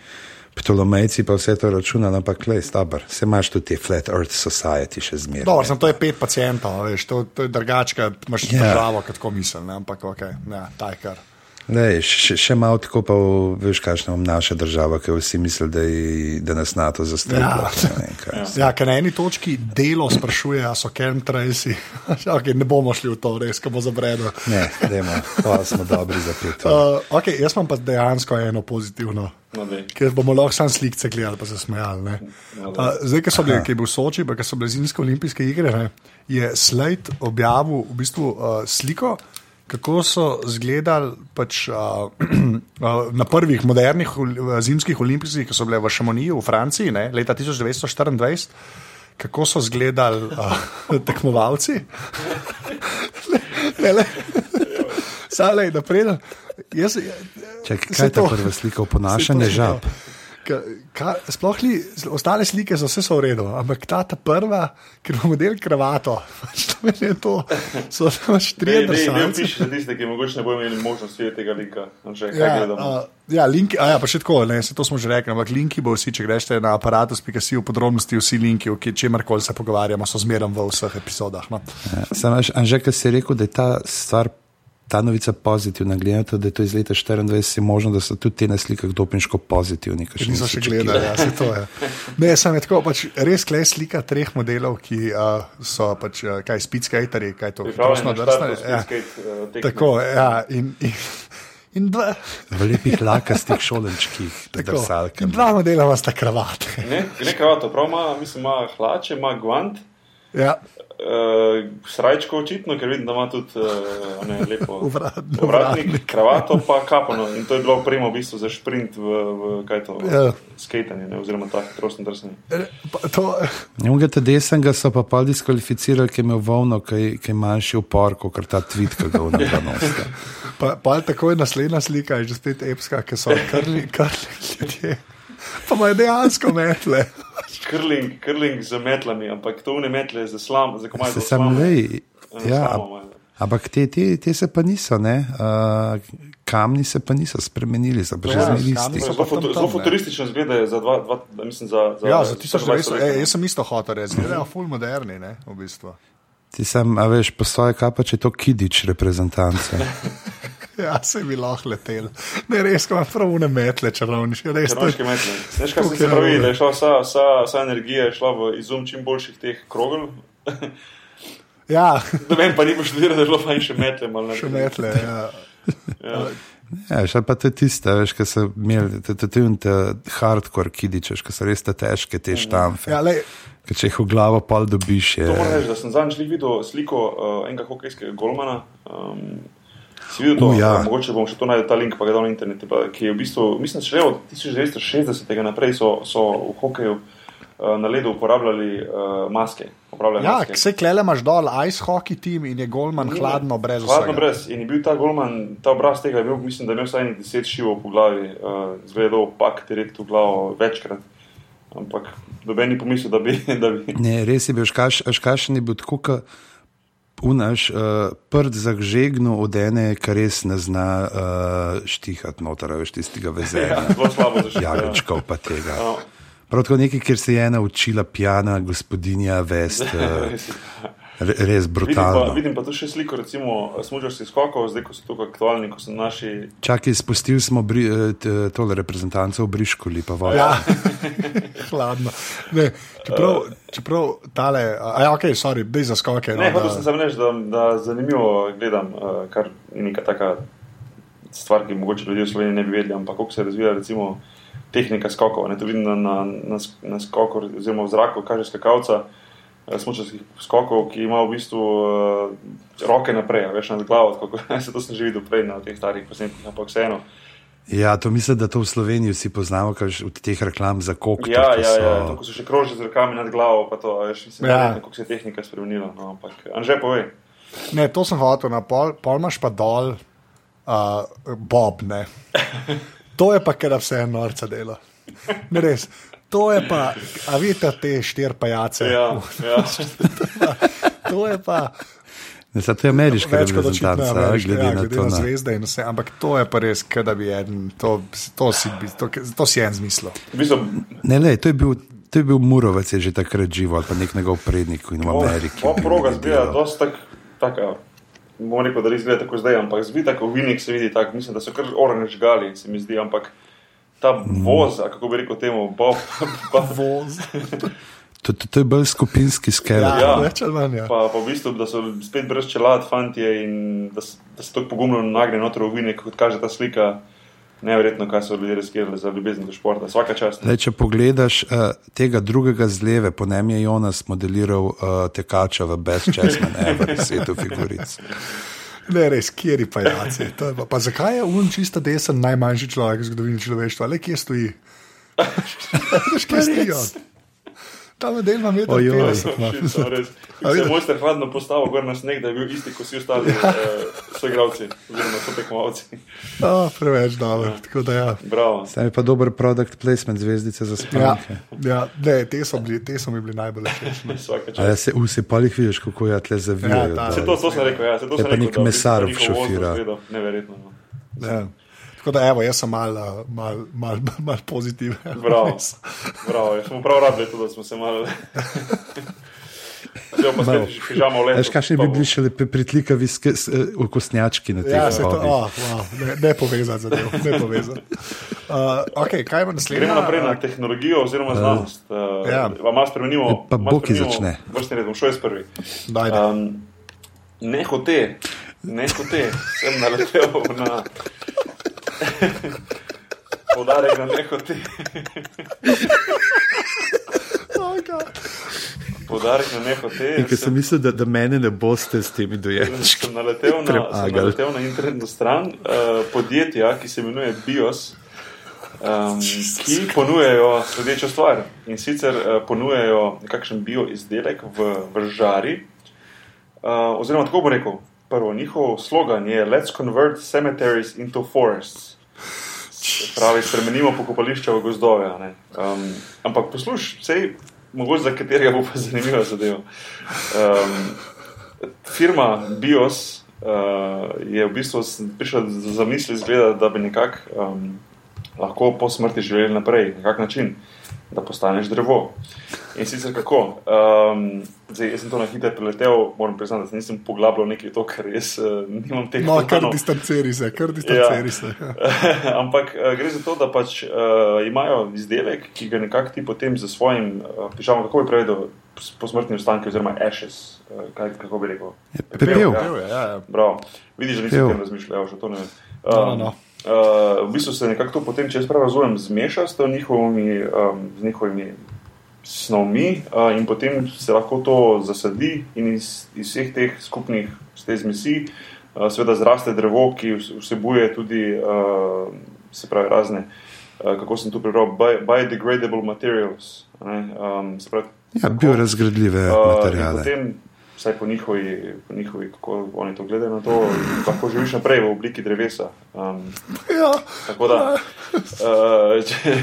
ptolomejci pa vse to računali, ampak le, stabar, se imaš tudi te Flat Earth Society še zmeraj. Dobro, sem, to je pet pacijentov, veš, to, to je drugačka, imaš Ja. yeah. državo, kot ko misel, ne, ampak ok, ja, ta je kar. Lej, še, še malo tako, pa veš, kakšna je naša država, ki vsi mislijo, da, je- da nas NATO zastrela. Ja. [laughs] Ja, ker na eni točki delo sprašuje, a so chemtrailsi. [laughs] okay, ne bomo šli v to, res, ko bo zabredlo. Ne, dajmo, hvala, smo dobri za pet. Uh, okay, jaz imam pa dejansko eno pozitivno. no. Ker bomo lahko samo slike gledali, pa se smejali. ne. Uh, zdaj, ki so bile, ki je bil Soči, pa ki so bile zimske olimpijske igre, ne, je Slate objavil v bistvu uh, sliko, kako so izgledali pač, uh, [clears throat] na prvih modernih zimskih olimpijskih, ki so bile v Šamoniju v Franciji ne, leta 1924. Kako so izgledali uh, [laughs] tekmovalci? [laughs] ne, ne. [laughs] Sale, da pridem. Jaz, Čakaj, Saj kaj je ta to- prva slika? Oponašanje žab. Ka, ka, sploh ni, ostale slike so vse so v redu, ampak ta, ta prva, ker imamo del kravato, [laughs] pač to meni je to, so pač tri Dej, dej, dej drsalci. opiši za tiste, ki mogoče ne bodo imeli možnosti videti tega linka. Anže, kaj Ja, gledamo? uh, ja, linki, a ja, pa še tako, ne, se to smo že rekli, ampak linki bo vsi, če greš na aparatus.si v podrobnosti, vsi linki, o čemarkoli se pogovarjamo, so zmeraj v vseh epizodah. No. Sam veš, Anže, ki si rekel, da je ta stvar, ta novica pozitivna, glede na to, da je to iz leta 24, je možno, da so tudi te na slikah dopinško pozitivni. Niso niso še gledali, ja, se to je. [laughs] Ne, sem je tako, pač res klej slika treh modelov, ki uh, so pač, uh, kaj, speedskaterji, kaj to, hitrostno štartu Ja. tekme. Tako, ja, in, in, in dva, V lepih lakastih šolenčkih, [laughs] tako, in dva modela sta kravate. Ne, ne kravato, prav ima, mislim, ima hlače, ima guant, Ja, uh, srajčko očitno, ker vidim, da ima tudi uh, ne, lepo [laughs] Uvrat- ovratnik, ovratnik. kravato pa kapano. In to je bilo primo v bistvu za sprint v, v kaj to, Ja. ja. skatanje, ne, oziroma ta hitrostno drsanje. pa to, Njega te desnega so pa pa diskvalificirali, ker je imel volno, ki je- manjši upor, kot ta tweet, ki ga vnaprej [laughs] nosi. pa, pa tako je naslednja slika, je že spet epska, ki so krli, krli ljudje. Pa imajo dejansko metle. [laughs] Krling, krling z metlami, ampak to ne metle za slam, za komaj Se za sam slamo. lej. Ja, slamo ampak te, te, te se pa niso, ne? Uh, kamni se pa niso spremenili, so pa Ja, kamni isti. so Zelo, foto, zelo futuristično izgledajo za dva, dva mislim, za, za, Ja, za 1900, leta, e, jaz sem isto hotel reči, zgledajo full moderni, ne, v bistvu. Ti sem, a veš, po svoje kapa, če je to kidič reprezentance. [laughs] [laughs] Ja, se bi lahko letel. Ne, res, ko ima prav une metle, čarovniške, res. to je- Črnoške metle. Veš, kaj se je pravi, da je šla vsa, vsa, vsa energija je šla v izum čim boljših teh krogel. [laughs] Ja, Da vem, pa ni poštudiral, da je bilo fajn še metle. še metle. Ja. [laughs] Ja. Ja, še pa to je tiste, veš, ki so imeli te, te, te, te hardcore kidiče, ki so res te težke, te štamfe. Ja, lej, Ker če jih v glavo pol dobiš, je. To moram reči, da sem zadnjič videl sliko uh, enega hokejskega golmana. Um, si videl to? U, ja. Uh, mogoče bom še to najdel ta link, pa ga dal na internet. Pa, ki je v bistvu, mislim, še od 1960. naprej so, so v hokeju uh, na ledu uporabljali uh, maske. ja, vse klele imaš dol, ice hockey tim in je golman hladno brez Hladno vsega. brez. In je bil ta golman, ta obraz tega, je bil, mislim, da je imel vsaj nekaj deset šivov po glavi, uh, zgledal opak direkt v glavo večkrat. Ampak noben ni pomislil, da bi. [laughs] Da bi Ne, res je bil, škaš, škašen je bil tako, kot unaš, uh, prd zagžegnu od ene, kar res ne zna uh, štihati noter, veš tistega vezenja. zelo slabo pa tega. Ja. Prav tako nekaj, kjer se je ena učila pijana gospodinja vest, uh, [laughs] re, res Vidim pa, brutalno. vidim pa tu še sliko, recimo, smučarskih skokov, zdaj ko so tukaj aktualni, ko so naši. Čakaj, spustili smo bri, eh, tole reprezentanco v Briškoli, pa voda. Ja, [laughs] hladno. Ne, čeprav, čeprav tale, a ja, ok, sorry, bej za skoke. Ne, no, hotel sem samo reči, da, da zanimivo gledam, uh, kar je neka taka stvar, ki mogoče ljudje v Sloveniji ne bi vedeli, ampak kako se razvija recimo tehnika skokov. Ne, to vidim na, na, na, na skoku, oziroma v zraku, kaže skakalca. Eh, smučarskih skokov, ki ima v bistvu uh, roke naprej, a veš nad glavo, tako se [laughs] to sem že videl prej na teh starih posnetkih, ampak vseeno. Ja, to mislim, da to v Sloveniji vsi poznamo, ker v teh reklam za kok. Ja, ja, ja, to, ko so še krožili z rokami nad glavo, pa to, a veš, mislim, Ja. ja. kako se je tehnika spremenila. No, ampak, Anže, povej. Ne, to sem hotel, na pol, pol imaš pa dol, uh, Bob. Ne. [laughs] To je pa, ker vse je norca dela. Ne res. To je pa, a vidite te štiri pajace. Ja, ja. [laughs] To je pa Ne, to je ameriška reprezentanca, ameriška, glede ja, na glede to. na Na. zvezde in vse. Ampak to je pa res, da bi en, to, to, si, bi- to, to si en zmislil. Ne, le, to je bil. To je bil Murovec, je že takrat živel, ali pa nek njegov prednik in v Ameriki. O, proga zgleda tak, taka, bom rekel, da res izgleda tako zdaj, ampak zdi tako, vinik se vidi tako, mislim, da so kar oranž gali, se mi zdi, ampak ta Mm. voz, a kako bi rekel temu, bob, [laughs] pa, Voz. [laughs] To, to, to je bolj skupinski skel. Ja, Ja. več ali manj. Ja. pa, pa v bistvu, da so spet brez čelad fantje in da, da se tako pogumno nagne noter v vinik, kot kaže ta slika. Neverjetno, kaj so ljudje riskirali za ljubezen do športa. Vsaka čast. Le, če pogledaš uh, tega drugega z leve, po njem je Jonas modeliral uh, tekača v Best Chessman Ever, [laughs] svetu figuric. Ne, res, kjer je je Pa, pa zakaj je un čista desen najmanjši človek v zgodovini človeštva? Le kje stoji? [laughs] Veš, kje stoji on? Tam [laughs] je del na meter Ojoj. 50. Shit, so res. A Se mojster hladno postavil gor na sneg, da je bil isti kot vsi ostali uh, soigravci, oziroma sotekmovalci. Oh, preveč dobro. Tako da ja. Bravo. Sam je pa dober produkt placement zvezdice za Ja, spanke. ja, ne, te so, bili, te so mi bili najbolj všeč. [laughs] Ja se vsi polih vidiš, kako je tle zavijajo. Ja, ta- Se to, to sem rekel, ja, se to sem pa rekel. nek mesar šofira. Neverjetno. No. Ja. Tako da, evo, jaz sem mal, uh, mal, mal, [laughs] mal pozitiven. Bravo. Bravo, ja, smo prav to, da smo se [laughs] malo. Pižamo v leto. Veš, kakšni bi bili še lepi pritlikavi eh, okostnjački na teh Ja, se to, oh, wow, ne, ne povezati za to, ne povezati. Uh, okay, kaj ima naslednje? Gremo naprej na tehnologijo oziroma znanost. Uh, ja. ja. Malo spremenimo. Ja, pa malo Boki spremenimo začne. Vrstni red, bom šel jaz prvi. Dajde. Um, ne hote, ne hote, sem naletel na. Poudarek na ne hote. God. Poudarek na ne hote. In ker sem mislil, da, da mene ne boste s temi dojemči. sem naletel na, sem naletel na internetno stran uh, podjetja, ki se imenuje BIOS, um, ki ponujajo sledečo stvar. In sicer uh, ponujajo nekakšen bio izdelek v, v žari. Uh, oziroma, tako bom rekel, prvo, njihov slogan je Let's convert cemeteries into forests. Se pravi, spremenimo pokopališča v gozdove. Um, ampak poslušaj, sej, mogoče za katerega bo pa zanimiva zadeva. Um, firma BIOS uh, je v bistvu prišla z zamisli, izgleda, da bi nekako um, lahko po smrti živeli naprej, na kak način, da postaneš drevo. In sicer kako? Um, zdaj, jaz sem to na hitro preletel, moram priznati, da se nisem poglabljal nekaj to, ker jaz uh, nimam teh No, kar distanciri se, kar distanciri se. Ja. [laughs] Ampak uh, gre za to, da pač uh, imajo izdelek, ki ga nekako ti potem za svojim, uh, pižamo, kako bi prevedel, posmrtni ostanki, oziroma ashes, uh, kaj, kako bi rekel. Pepel. ja. Ja, ja, ja. Bravo. Vidiš, da nisem Pepel. o tem razmišljal, že to ne vem. No, no, Um, no. Uh, v bistvu se nekako to potem, če jaz prav razumem, zmeša s njihovimi, um, z njihovimi snovmi uh, in potem se lahko to zasadi in iz, iz vseh teh skupnih te zmesi uh, seveda zraste drevo, ki vs- vsebuje tudi uh, se pravi razne, uh, kako sem tu prebral, bi- biodegradable materials. Ne, um, pravi, Ja, biorazgradljive Uh, materijale. Potem, vsaj po njihovi, po njihovi, kako oni to gledajo na to, lahko živiš naprej v obliki drevesa. Um, Ja. tako da, uh, če, [laughs]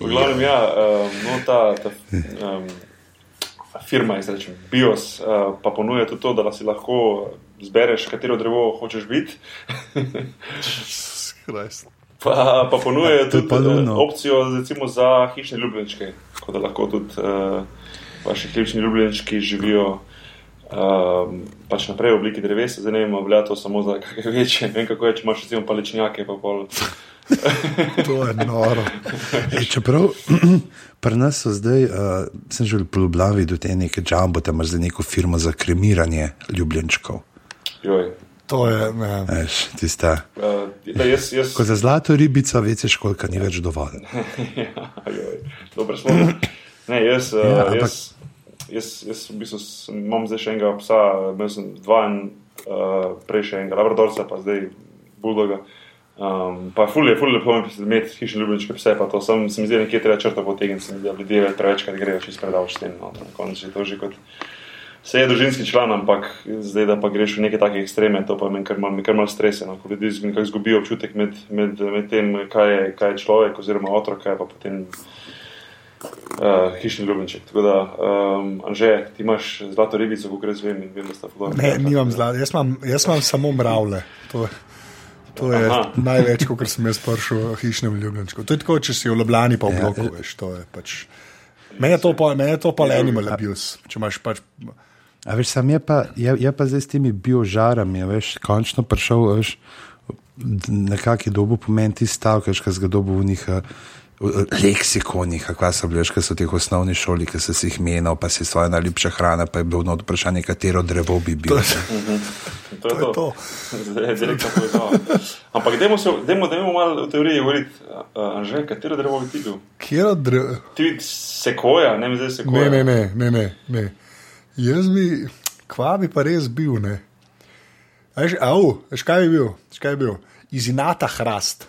v glavnem, ja, um, no, ta, ta um, firma, izrečem, BIOS, uh, pa ponuja tudi to, da si lahko zbereš, katero drevo hočeš biti. Pa, pa je tudi pa luno. opcijo recimo, za hišne ljubljenčke, tako da lahko tudi uh, vaši hišni ljubljenčki živijo um, pač naprej v obliki drevesa. Zdaj ne vem, velja to samo za kakšne [laughs] večje. Ne vem, kako je, če imaš recimo palečnjake. Pa pol. [laughs] To je noro. Ej, čeprav [clears throat] pri nas so zdaj, uh, sem že v Ljubljani videl te neke džambo, tam imaš zdaj neko firmo za kremiranje ljubljenčkov. Joj. To je, ne. Veš, tista. Uh, da, jaz, jaz, Ko za zlato ribico, veš, koliko ni več dovolj. [laughs] ja, joj, dobro, smo. Ne, jaz, Ja, ja, ampak- jaz, jaz, jaz v bistvu sem, imam zdaj še enega psa, imel sem dva in uh, prej še enega labradorca, pa zdaj buldoga. Um, pa ful je, ful je lepo imeti hišne ljubljenčke pse, pa to sem, se mi zdi nekje treba črto potegniti, se mi zdi, ljudje prevečkrat grejo čez predavš s tem, no, na koncu je to že kot. Se je družinski član, ampak zdaj, da pa greš v neke take ekstreme, to pa me kar malo, me kar malo strese, no, ko ljudje nekako izgubijo občutek med, med, med tem, kaj je, kaj je človek oziroma otrok, kaj pa potem uh, hišni ljubljenček. Tako da, um, Anže, ti imaš zlato ribico, kako jaz vem in vem, da sta podobni. Ne, nimam zlata, jaz, imam- jaz imam samo mravlje. To, to je Aha. največ, kar sem jaz prišel v hišnem ljubljenčku. To je tako, če si v Ljubljani pa v bloku, veš, to je pač. Meni je to pa, je to pa animal abuse, če imaš pač. A veš, sam je pa, je, je pa zdaj s temi biožarami, veš, končno prišel, a veš, nekakšen dobu pomen ti stavek, ki ga dobu v njih. Leksikonih, kako so bili, ki so v teh osnovnih šoli, ki so si jih menil, pa si svoje najljubše hrane, pa je bilo ono vprašanje, katero drevo bi bil. To je To je to. [laughs] Zdaj je direktno povezano. Ampak dajmo, se, dajmo, dajmo malo v teoriji govoriti, uh, Anže, katero drevo bi ti bil? Kjer od drev? Ti sekoja, ne mi zdaj sekoja. Ne, ne, ne, ne, ne. Jaz bi, kva bi pa res bil, ne. Veš, au, veš kaj bi bil? Veš, kaj bi bil? Izinata hrast.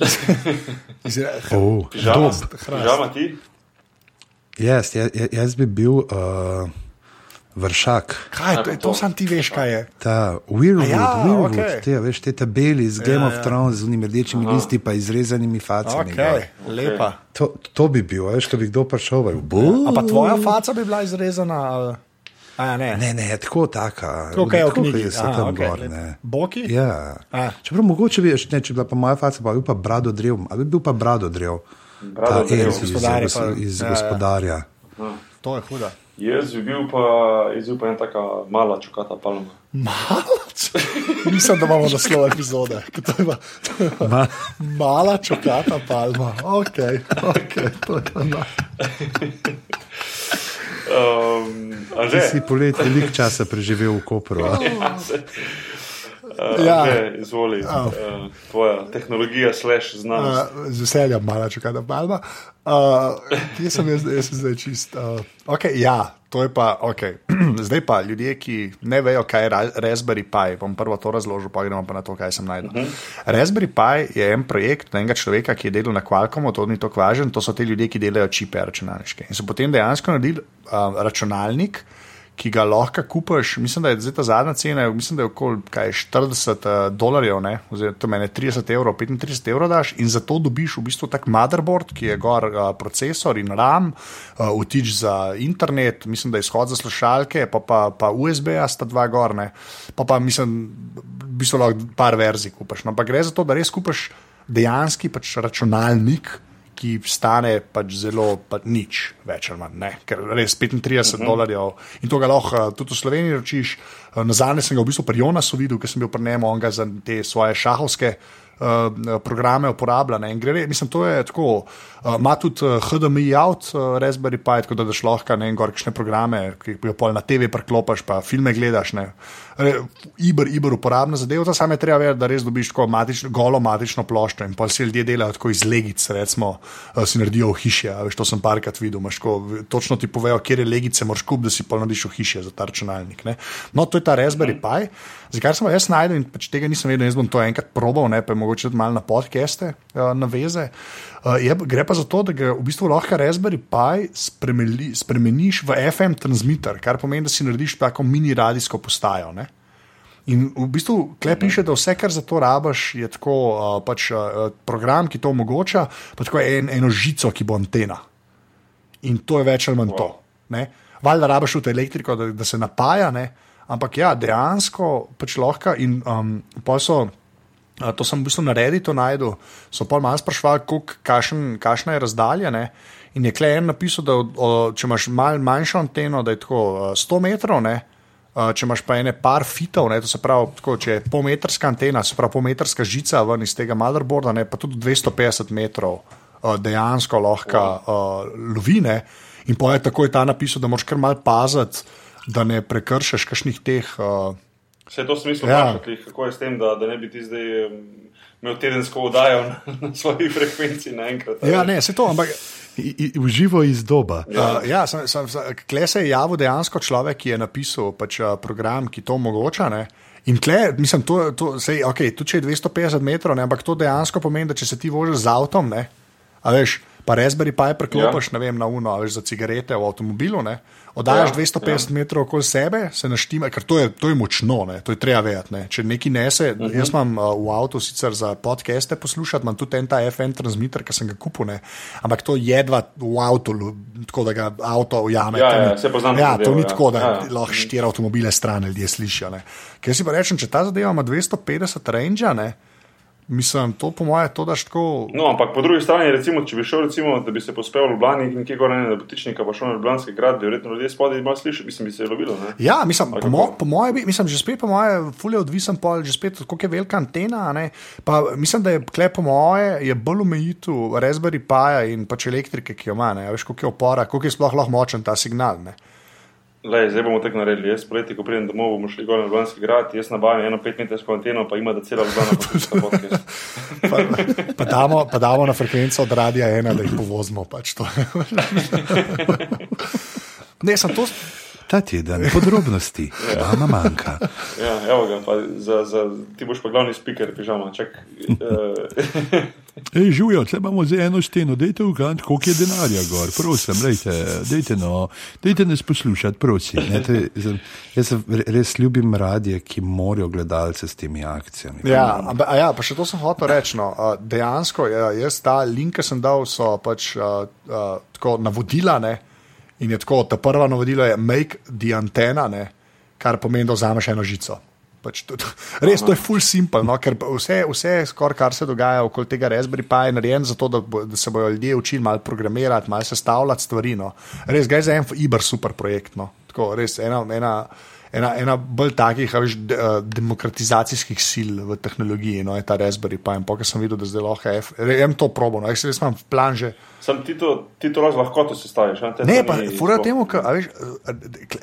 [laughs] Izina, Oh, Pižama, pižama ti? jaz, jaz, jaz bi bil uh, vršak. Kaj, to, to sam ti veš, kaj je. Ta Weirwood, ja, Weirwood okej. te, veš, te tabeli iz Game Ja, ja, of ja. Thrones z unimi rdečimi listi pa izrezanimi facami. Okay, lepa. To, to bi bil, veš, ko bi kdo prišel. bi bil, A pa tvoja faca bi bila izrezana? ali- A, ja, ne. Ne, ne, tako taka. Tako, kaj je v tako, knjigi. so Aha, tam okej, gor. ne. Boki? Ja. A. Čeprav mogoče bi, ne, če bi bila pa moja faca, pa bi bil pa brado drev, ali bi bil pa brado drev. Brado Ta drev. iz, iz, Gospodarji iz, pa- iz ja, ja. gospodarja. To je huda. Jaz bi bil pa, jaz bi bil pa ena taka mala čukata palma. Malač. [laughs] Mislim, da imamo naslov epizode. To je pa, to je pa Ma- mala čokata palma. Ok, ok, [laughs] to je to. Um, Ti si poleti veliko časa preživel v Kopru. a? [laughs] Ja. Anže, izvoli, uh, tvoja tehnologija slash znanost. Uh, z veseljem, mala čokata palma. Uh, kje sem jaz, jaz sem zdaj čist? Uh, okay, ja, to je pa ok. Zdaj pa ljudje, ki ne vejo, kaj je Ra- Raspberry Pi, bom prvo to razložil, pa gremo pa na to, kaj sem najdel. Uh -huh. Raspberry Pi je en projekt enega človeka, ki je delal na Qualcommu, to ni tako važen, to so ti ljudje, ki delajo čipe računalniške. In so potem dejansko naredili uh, računalnik. Ki ga lahko kupiš, mislim, da je zdaj ta zadnja cena, mislim, da je okoli kaj, 40 uh, dolarjev, ne? oziroma to meni 30 evrov, 35 evrov daš in za to dobiš v bistvu tak motherboard, ki je gor uh, procesor in RAM, uh, vtič za internet, mislim, da je izhod za slušalke, pa, pa, pa USB-ja sta dva gor, ne? pa pa mislim, v bistvu lahko par verzij kupiš. No, ampak gre za to, da res kupiš dejanski pač računalnik ki stane pač zelo pa nič več ali manj, ne? ker res 35 uh -huh. dolarjev in to ga lahko uh, tudi v Sloveniji ročiš. Uh, Nazadnje sem ga v bistvu pri Jonasu videl, ker sem bil pri njemu, on ga za te svoje šahovske. Uh, programe uporablja. ne, in Gre, re- mislim, to je tako. uh, Ima tudi uh, HDMI out, uh, Raspberry Pi, tako da daš lahko ne, gor kakšne programe, ki jih pol na TV preklopiš, pa filme gledaš. Ne. Re, Iber, iber uporabna zadeva, samo je treba vedeti, da res dobiš tako matično, golo matično ploščo in pa si ljudje delajo tako iz legic, recimo, uh, si naredijo v hiši. a Veš, to sem parkrat videl, v- točno ti povejo, kje je legice, moraš kup, da si pa narediš v hiši za ta računalnik. Ne. No, to je ta Raspberry Pi. Zakaj sem ga jaz najdel in pač tega nisem vedel, jaz bom to enkrat probal, ne pa mogoče malo na podcaste uh, naveze. Uh, je, gre pa za to, da ga v bistvu lahko Raspberry Pi spremeli, spremeniš v FM transmitter, kar pomeni, da si narediš tako mini radijsko postajo. Ne? In v bistvu klep piše, da vse, kar za to rabaš, je tako uh, pač, uh, program, ki to omogoča, pa tako en, eno žico, ki bo antena. In to je več ali manj to. ne. Valjda rabaš tudi elektriko, da, da se napaja, ne? ampak ja, dejansko pač lahko. In um, pol so. To sem v bistvu na Redditu najdel, so pa malo sprašvali, kakšna je razdalja. Ne? In je klej en napisal, da o, o, če imaš mal manjšo anteno, da je tako uh, 100 metrov, ne? Če imaš pa ene par fitov, ne? to se pravi, tako, če je polmetrska antena, se pravi polmetrska žica ven iz tega motherboarda, ne? pa tudi 250 metrov dejansko lahko uh, lovine. In pa je takoj ta napisal, da moraš kar mal paziti, da ne prekršiš kakšnih teh. Uh, Vse to smisel Ja. vprašati, kako je s tem, da, da ne bi ti zdaj imel tedensko oddajo na, [laughs] na svoji frekvenci naenkrat. Ja, ne, se to, ampak Uživo iz doba. Ja, uh, ja sem, sem, sem, kle se je javil dejansko človek, ki je napisal pač, uh, program, ki to omogoča. Ne? In tle, mislim, to, to, sej, okay, tudi če je 250 metrov, ne, ampak to dejansko pomeni, da če se ti voziš z avtom, ne, a veš, pa Raspberry Pi preklopiš ja. vem, na uno, veš, za cigarete v avtomobilu, ne, oddajaš ja, 250 ja. metrov okoli sebe, se naštima, ker to je, to je močno, ne, to je treba vedeti. Ne. Če neki nese, uh -huh. jaz imam uh, v avtu sicer za podcaste poslušati, imam tudi en ta FN transmitter, ki sem ga kupil, ne, ampak to jedva v avtu, tako da ga avto ujame. Ja, ja, se poznam. Ja, to zadevo, ni ja. tako, da Ja, ja. lahko štiri avtomobile stran ljudje slišijo. Ne. Ker si pa rečem, če ta zadeva ima 250 range, ne, mislim, to po mojem, to daš tako. No, ampak po drugi strani, recimo, če bi šel, recimo, da bi se pospel v Ljubljani, nekje gore ne, na Botičnika, pa šel na Ljubljanski grad, bi verjetno ljudje spodaj malo slišali, mislim, bi se je lovilo. Ne? Ja, mislim, po, mo, po mojem, bi- mislim, že spet po mojem, fulje odvisen pol, že spet, koliko je velika antena. ne. Pa, mislim, da je klep po moje, je bolj omejitev Raspberry Pi in pač elektrike, ki jo ima, ne. Veš, koliko je opora, koliko je sploh lahko močen ta signal. Ne. Lej, zdaj bomo tako naredili. Jaz poleti, ko pridem domov, bomo šli gor na Ljubljanski grad, jaz nabavim eno 5 metrsko anteno, pa ima da cela Ljubljana posluša podcast. Pa, pa, damo, pa damo na frekvenco od radia ena, da jih povozimo. Pač to. [laughs] ne, sem to. Ta teden podrobnosti, vama manjka. Ja, evo ga, pa za, za, ti boš pa glavni speaker, pižama. Čak, uh, [laughs] Ej, živijo, tle imamo zdaj eno steno, dajte uganti, koliko je denarja gor, prosim, dajte, dajte, no, dajte nas poslušati, prosim. Ne, zdaj, jaz res ljubim radije, ki morajo gledalce s temi akcijami. Ja, ampak, a ja, pa še to sem hotel reči. No. Dejansko, ja, jaz ta link, ki sem dal, so pač uh, uh, tako navodila. Ne? In je tako, ta prva navodila je make the antenna, ne? kar pomeni, da vzameš eno žico. Pač to, to, res, to je full simple, no? ker vse, vse skor, kar se dogaja okoli tega Raspberry Pi, je narejeno zato, da, bo, da se bodo ljudje učili malo programirati, malo sestavljati stvari. No? Res, gre za en iber super projekt. No? Tako, res, ena, ena, ena, ena bolj takih veš, de, demokratizacijskih sil v tehnologiji, no, je ta Raspberry Pi. In pokaj sem videl, da zdaj lahko F. Jem to probo, no, jaz res imam plan že. Sam ti to, ti to lahko lahko sestaviš. Ne, to pa fura temu, ka, veš,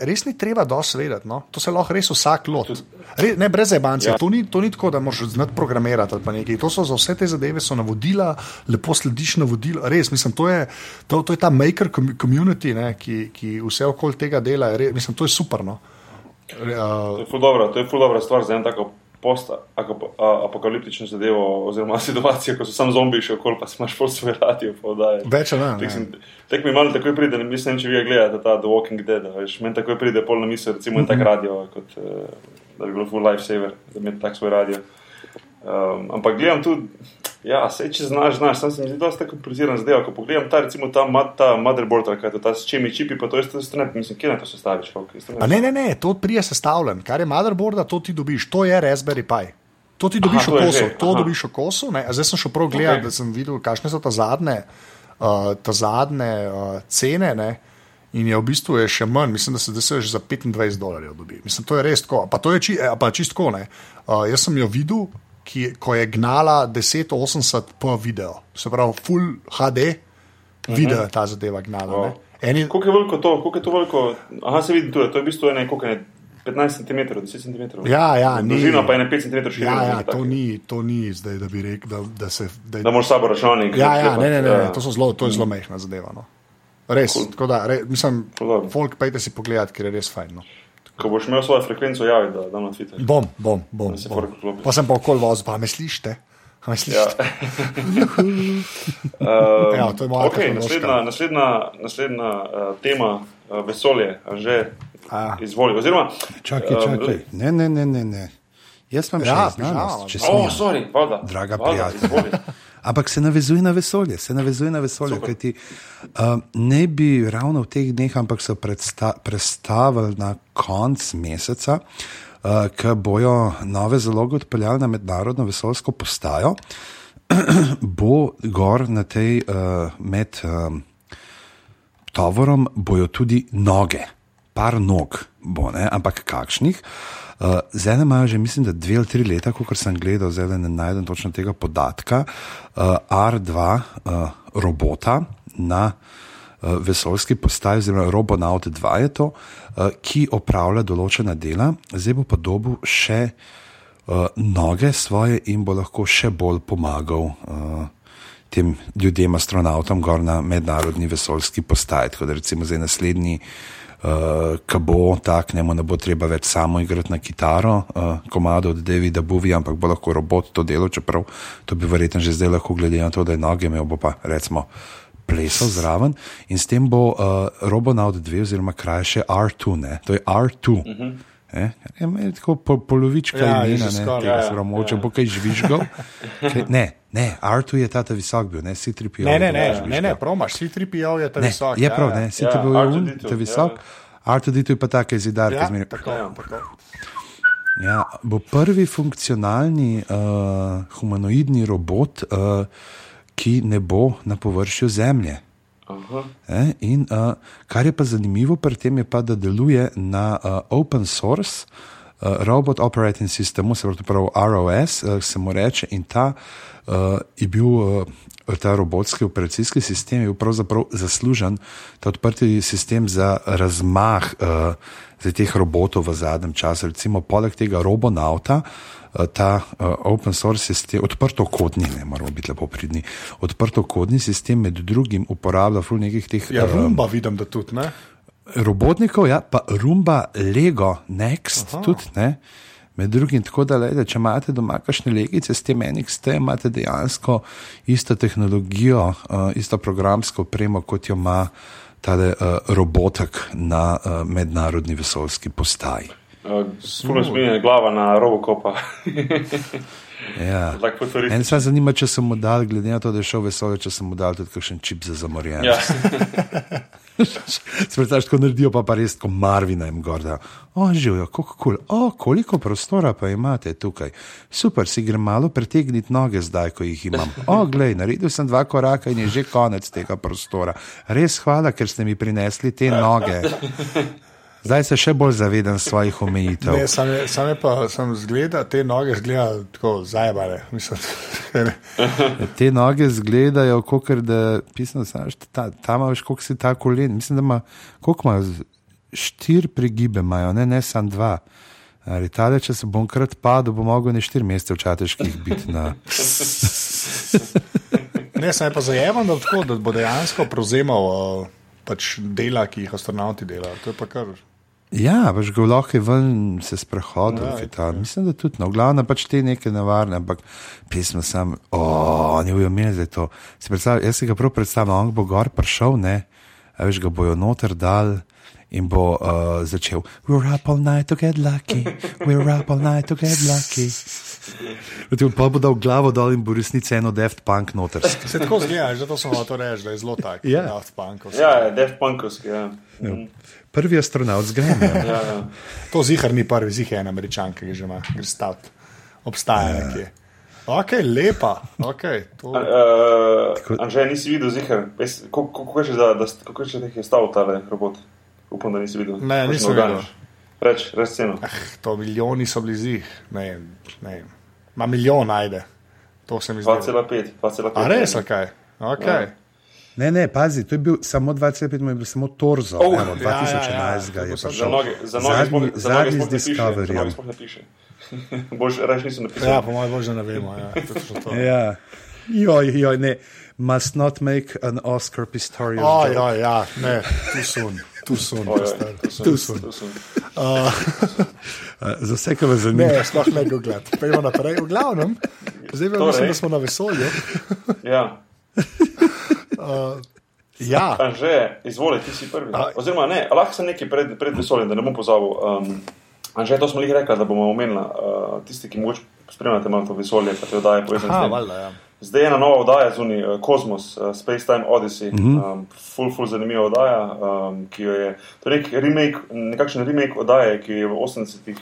res ni treba dosti vedeti. No? To se lahko res vsak lot. Re, ne, brez ebancije. Ja. To, ni- to ni tako, da moraš znati programirati ali pa nekaj. To so za vse te zadeve, so navodila, lepo slediš navodila. Res, mislim, to je, to, to je ta maker com- community, ne, ki, ki vse okoli tega dela. je Res, mislim, to je super. No? Re, To je ful dobra, to je ful dobra stvar za en tako post-apokaliptično zadevo, oziroma [laughs] situacijo, ko so samo zombiji še okoli, pa imaš pol svoj radio več ali Tek, ne. sem, tek mi malo takoj pride, ne mislim, če vi gledate ta The Walking Dead, veš, meni takoj pride pol na misel, recimo en tak radio, kot, eh, da bi bilo full lifesaver, da imeti tak svoj radio. Um, ampak gledam tu, ja, se če znaš, znaš, sam se mi zdi dosta kompliciran zadeva, ko pogledam ta, recimo ta, ma- ta motherboard, kaj je to, ta s čemi čipi, pa to jaz to ne, mislim, kje na to sestaviš, to Pa ne, ne, ne, to prije sestavljen. Kar je motherboarda, to ti dobiš. To je Raspberry Pi. To ti dobiš Aha, v to je kosu. To aha. dobiš v kosu. Ne? Zdaj sem šel prav gledati, Ok. okay. da sem videl, kakšne so ta zadnje, uh, ta zadnje uh, cene. Ne? In je v bistvu je še manj, mislim, da se zdaj že za 25 dolarjev dobi. Mislim, to je res tako. Pa to je či, eh, pa čisto ne. Uh, jaz sem jo videl, ki, ko je gnala 1080p video, se pravi Full HD, video je ta zadeva gnala. Wow. Eni, Koliko je veliko to, koliko je to veliko? Aha, se vidi tu, to je v bistvu ene, koliko je 15 cm, 10 cm. Ja, ja, ni- Dolžina pa je ne 5 cm širina. Ja, ja to, ni, to ni zdaj, da bi rekel, da, da se. Da, Da moraš sabo računalnik. ja, ja, ne, ne, ne, Ja. to, zelo, to je zelo mehna zadeva. No. Res, Cool. tako da, re, mislim, Cool, folk, pejte si pogledat, ker je res fajn. No. Ko boš imel svojo frekvenco, javi, da dam na Twitter. Bom, bom, bom. Da se bom. Pa sem pa okol vozil, pa me slišite. Me Ja. slišite? Um, [laughs] Ja, to je moja okay, naslednja naslednja, naslednja uh, tema, uh, vesolje, a že A. izvoli. Oziroma, Čakaj, um, čakaj. Ne, ne, ne, ne. ne. Jaz imam Ja, še znanost, če O, oh, sorry, voda. Draga voda, prijatelja. Ampak se navezuje na vesolje, se navezuje na vesolje. Kajti, uh, ne bi ravno v teh dneh, ampak so predsta predstavili na konc meseca, uh, ko bojo nove zaloge odpeljali na mednarodno vesoljsko postajo, [clears throat] bo gor na tej uh, med um, tovorom bojo tudi noge, par nog bo, ne? ampak kakšnih. Uh, zdaj ne imajo že, mislim, da dve ali tri leta, kot sem gledal, zdaj ne najdem točno tega podatka, uh, R2 uh, robota na uh, vesoljski postaji, oziroma Robonaut 2 je to, uh, ki opravlja določena dela, zdaj bo pa dobil še uh, noge svoje in bo lahko še bolj pomagal uh, tem ljudem, astronautom, gor na mednarodni vesoljski postaji. Tako da recimo zdaj naslednji. Uh, Ko bo tak, ne, mu ne bo treba več samo igrati na kitaro, uh, komado od Davida Bovija, ampak bo lahko robot to delo, čeprav to bi verjetno že zdaj lahko, glede na to, da je noge imel, bo pa recimo plesal zraven. In s tem bo uh, Robonaut 2, oziroma krajše R2, ne, to je R2. Uh -huh. Eh, je meni tako po, polovička Ja, je imena, ne, skoraj, tega ja, se mogoče bo kaj žvižgal. Kaj- Ne, ne, R2 je tata visok bil, ne, C3PO. Ne, je ne, bil ne, ne, ne promaš, si 3PO je ta Ne, visok. je ja, prav, ja. ne, si Ja, ti bil R2D2, un, ta visok. R2D2 je pa tako zidar, ki Ja, zmeri. tako, tako. Ja, bo prvi funkcionalni uh, humanoidni robot, uh, ki ne bo na površju Zemlje. E, in, uh, kar je pa zanimivo pri tem, je pa, da deluje na uh, open source uh, robot operating systemu, se pravi ROS, uh, se mu reče, in ta uh, je bil. Uh, Ta robotski operacijski sistem je bil pravzaprav zaslužen, ta odprti sistem za razmah uh, za teh robotov v zadnjem času. Recimo, poleg tega robonauta, uh, ta uh, open source sistem, odprto kodni, ne moramo biti lepo pridni, odprto kodni sistem med drugim uporablja v nekih teh Ja, eh, rumba vidim, da tudi ne. robotnikov, ja, pa Rumba, Lego, Next, Aha. tudi ne. Med drugim, tako da, lejde, če imate doma kakšne legice s tem NXT, imate dejansko isto tehnologijo, uh, isto programsko opremo, kot jo ima ta uh, robotek na uh, mednarodni vesoljski postaji. Splošno spominja glava na Robocopa. [laughs] Ja. Tak futurističen. En se zanima, če sem mu dal, glede na to, da je šel vesolje, če sem mu dal tudi kakšen čip za zamorjenje. Ja. [laughs] Spremljaš, ko naredijo pa, pa res kot Marvina in gorda. O, živijo, kako kul, o, koliko prostora pa imate tukaj. Super, si grem malo pretegniti noge zdaj, ko jih imam. [laughs] O, glej, naredil sem dva koraka in je že konec tega prostora. Res hvala, ker ste mi prinesli te noge. Zdaj se še bolj zavedam svojih omejitev. Ne, sam je, sam je pa, sam zgleda, te noge zgleda tako zajebane. Mislim, [laughs] ne. Te noge izgledajo, kot da pisno, znaš, ta, tam imaš, koliko si ta kolen. Mislim, da ima, koliko ima, štiri pregibe imajo, ne, ne samo dva. Ali tale, če se bom krat padel, bo mogel ne štiri mesece v čateških biti na. ne, sam je pa zajeman, da, tako, da bo dejansko prevzemal uh, pač dela, ki jih astronauti delajo. To je pa kar. Ja, pač ga lahko je ven se sprehodil, Ja, ja, mislim, da tudi, no, glavno pač te neke nevarne, ampak pismo sam, o, ne bojo imeli za to. Si jaz si ga prav predstavljam, on bo gor prišel, ne, a veš, ga bojo noter dal. In bo uh, začel, we're up all night to get lucky, we're up all night to get lucky. [laughs] Potem pa bo dal glavo dol in bo resnici eno deft punk noter. Se tako zgleda, že to sem hotel reči, da je zelo tak. Ja. Daft Punkov. Ja, je Def Punkovski. Ja. Mhm. Prvi astronaut zgrem. [laughs] Ja, ja. To zihar ni prvi, zihar je en američan, ki že ima, gre stat. Obstaja Ja. nekje. Ok, lepa. Okay, to... Uh, Anže, nisi videl zihar, kako kako je že za- da st- kako je teh je stal tale robot? Upam, da nisi videl. Ne, nisem videl. Reč, reč ceno. Ah, to milijoni so bili zih. Ne, ne. Ma milijon najde. To se mi zdi. 2,5. 2,5. A res, ok. okay. Ne, ne, pazi, to je bil samo 25, mu je bil samo torzo. Oh, Evo, ja, ja, 2011 ja, ga je sem- Za prišel. noge, za noge Zadnji, sploh- za noge zadnji z Discoveryjem. Boš reč nisem napisal. Ja, po mojem božju ne vemo. Ja. [laughs] Ja, joj, joj, ne. Must not make an Oscar Pistorius. O, joke. ja, ja, ne, tu sun, tu sun, to sem- tu sun. Eh, Za vse, kar vas zanima. Ne, sploh ne googled. Pejmo naprej. V glavnem, zdaj pa Torej. mislim, da smo na vesolju. Ja. [laughs] Ja, Anže, izvoli, ti si prvi. A- Oziroma, ne, lahko sem nekaj pred, pred vesoljem, da ne bom pozabil. Um, Anže, to smo jih rekli, da bomo omenili uh, tisti, ki mogoče spremljate malo to vesolje, pa te oddaje povezane ja. Zdaj je ena nova oddaja zunaj, uh, Cosmos, uh, Space Time Odyssey, mm -hmm. um, full, full zanimiva oddaja, um, ki jo je, to je nek remake, nekakšen remake oddaje, ki je v 80-ih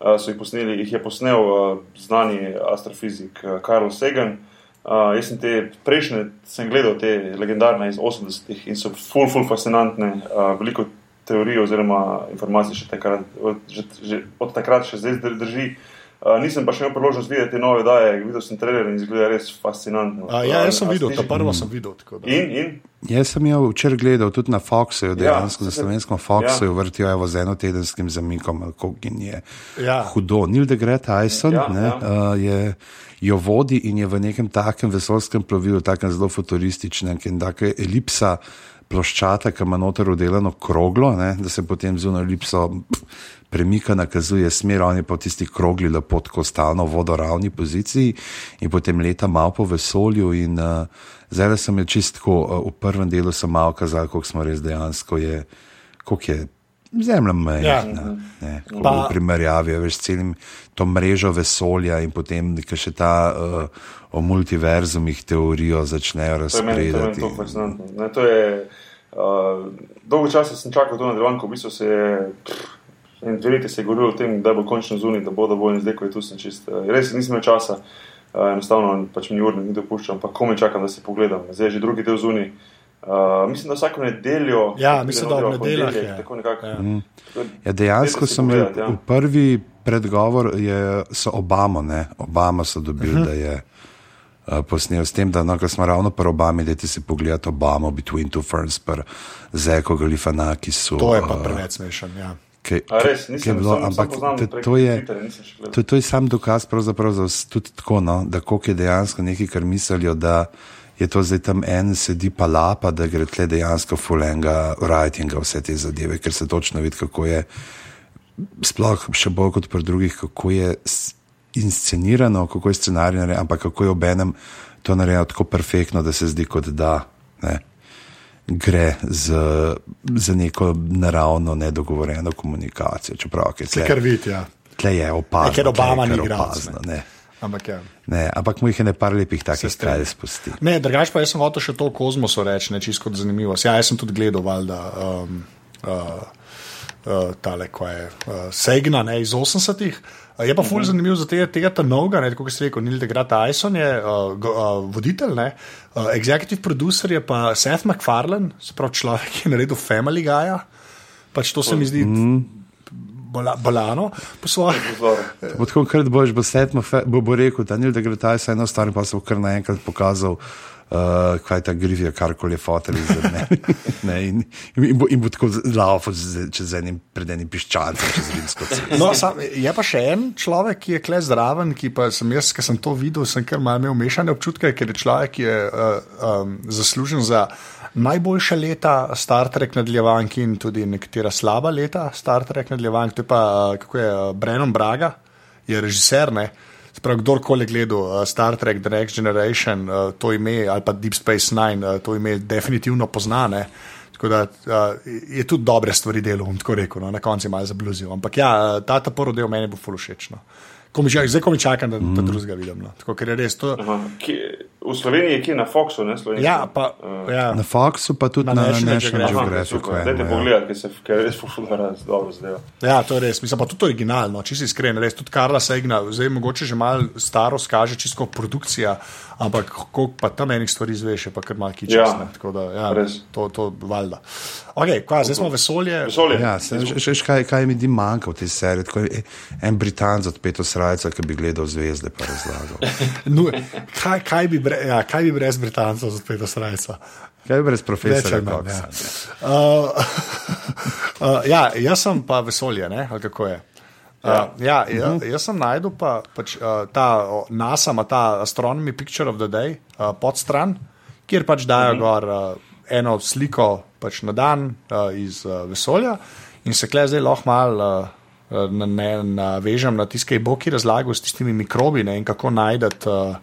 uh, so jih posneli, jih je posnel uh, znani astrofizik uh, Carl Sagan. Uh, jaz sem te prejšnje, sem gledal te legendarne iz 80-ih in so full, full fascinantne, uh, veliko teorij oziroma informacij še takrat, od, že, že, od takrat še zdaj dr- drži. Uh, nisem pa še imel priložnost videti nove daje, videl sem trailer in izgleda res fascinantno. A, ja, jaz sem videl, ta prvo sem videl. tako da. In, in? Jaz sem jo včeraj gledal tudi na Foxu, dejansko Ja, na slovenskem Foxu, ja. ja. vrtijo evo z enotedenskim zamikom, kako je Ja. hudo. Neil deGrasse Tyson Ja, ne, ja. Uh, je, jo vodi in je v nekem takem vesolskem plovilu, takem zelo futurističnem, ki je taka elipsa ploščata, ki ima noter udelano kroglo, ne, da se potem zunaj elipso pf, premika, nakazuje smer, on je pa v tisti krogli lepo tako stalno v vodoravni poziciji in potem leta malo po vesolju in uh, zdaj sem je čistko, uh, v prvem delu sem malo kazal, koliko smo res dejansko je, koliko je zemlja majhna, ja. V primerjavi veš, s celim to mrežo vesolja in potem, še ta uh, o multiverzumih teorijo začnejo To je meni, to je meni razpredati. to. Ne, to je, uh, dolgo časa sem čakal to nadaljevanko, v bistvu se je. In dve leti se je govorilo o tem, da bo končno zunaj, da bo da bo in zdaj, ko je tu sem čist. Res nisem imel časa, uh, enostavno pač mi urnik ni dopuščal, ampak komaj čakam, da se pogledam. Zdaj je že drugi del zunaj. Uh, mislim, da vsako nedeljo. Ja, mislim, da ob nedeljah je. Tako nekako. Ja. To je- Ja, dejansko si sem imel pogledati, ja. v prvi predgovor, je, so Obama, ne, Obama so dobili, uh -huh. da je posnel s tem, da no, ko smo ravno pri Obami, da ti si pogledati Obamo, Between Two Ferns, Zeko Galifianakisu. To je pa uh, preveč smešen. Ja. A res, nisem, je bilo, sem, ampak sem to, to je. To, to je sam dokaz, za tudi tako, no, da koliko je dejansko nekaj, kar mislijo, da je to zdaj tam en, sedi pa lapa, da gre tle dejansko fulenga, writinga, vse te zadeve, ker se točno vidi, kako je, sploh še bolj kot pri drugih, kako je inscenirano, kako je scenarij narejen, ampak kako je obenem to narejeno tako perfektno, da se zdi, kot da ne, gre z, za neko naravno, nedogovorjeno komunikacijo. Čeprav, ki Se kar vidi, ja. Tle je opazno. Ker Obama tle je ni kar igralec, opazno. Ampak ja. Ne, ampak mu jih je ne par lepih takih strinjam. kraj spusti. Ne, drugač pa jaz sem hotel še to o kozmosu reči, ne čisto zanimivo. Ja, jaz sem tudi gledal, valjda, um, uh, uh, tale, ko je uh, Segna ne, iz 80-ih. Je pa ful Mhm. zanimiv za tega, tega Tanovga, ne, kot ste rekel, Neil deGrasse Tyson je uh, go, uh, voditelj, ne, uh, executive producer je pa Seth MacFarlane, se pravi človek, ki je naredil Family Guy. Pač to se mi zdi bola, bolano po svoje. [laughs] Bo tako, kar boš, bo fe- bo, bo rekel, da ni da gre ta se eno stvar, pa se bo kar naenkrat pokazal. Uh, kaj ta grivija, karkoli je fotel iz [laughs] ne, in, in, bo, in bo tako laufal čez enim, pred enim piščancem, čez rimsko cesto. [laughs] No, sam, je pa še en človek, ki je kle zraven, ki pa sem jaz, ki sem to videl, sem kar malo imel mešane občutke, ker je človek, ki je uh, um, zaslužen za najboljša leta Star Trek nadaljevank in tudi nekatera slaba leta Star Trek nadaljevank. To je pa, uh, kako je, uh, Brennan Braga, je režiser. Ne? Se Prav, kdorkoli gledal uh, Star Trek, The Next Generation, uh, to ime ali pa Deep Space Nine, uh, to ime definitivno poznane. Tako da uh, je tudi dobre stvari delal, tako rekel, no, na koncu je malo zabluzil. Ampak ja, ta, ta prvi del meni bo ful všeč. No. Ko mi Zdaj, ko mi čakam, da, da drugega vidim. No. Tako, ker je res to. Aha, kje, v Sloveniji je kje na Foxu, ne slovenski. Ja, pa, ja. Na Foxu, pa tudi Na na, na National National Geographic. Geographicu. Dajte eno, ja. pogledati, ker se je res fufudara dobro zdaj. Ja, to je res. Mislim pa tudi originalno, če si iskren, res tudi Karla Segna, zdaj mogoče že malo staro skaže, čisto produkcija, ampak koliko pa tam enih stvari zveš, pa kar malo Ja, kičasne. Tako da, ja, res. to, to valjda. Ok, kva, zdaj smo vesolje. Vesolje. Ja, se, še, še, kaj, kaj mi di manjka v tej seriji. Tako je en Britanc od Peto Srajca, ki bi gledal zvezde, pa razlagal. [laughs] Nu, kaj, kaj, bi bre, ja, kaj bi brez Britancev za odpeta srajca? Kaj bi brez profesorja Coxa? ja. Uh, [laughs] uh, ja, jaz sem pa vesolje, ne? ali kako je. Uh, ja, ja, jaz sem najdel pa, pač, uh, ta NASA, ta Astronomy Picture of the Day uh, pod stran, kjer pač dajo uh -huh. gor uh, eno sliko pač na dan uh, iz uh, vesolja in se kle zdaj lahko malo. Uh, na- ne- Navežem na tiskaj bo, ki razlagal s tistimi mikrobi ne, in kako najdete uh,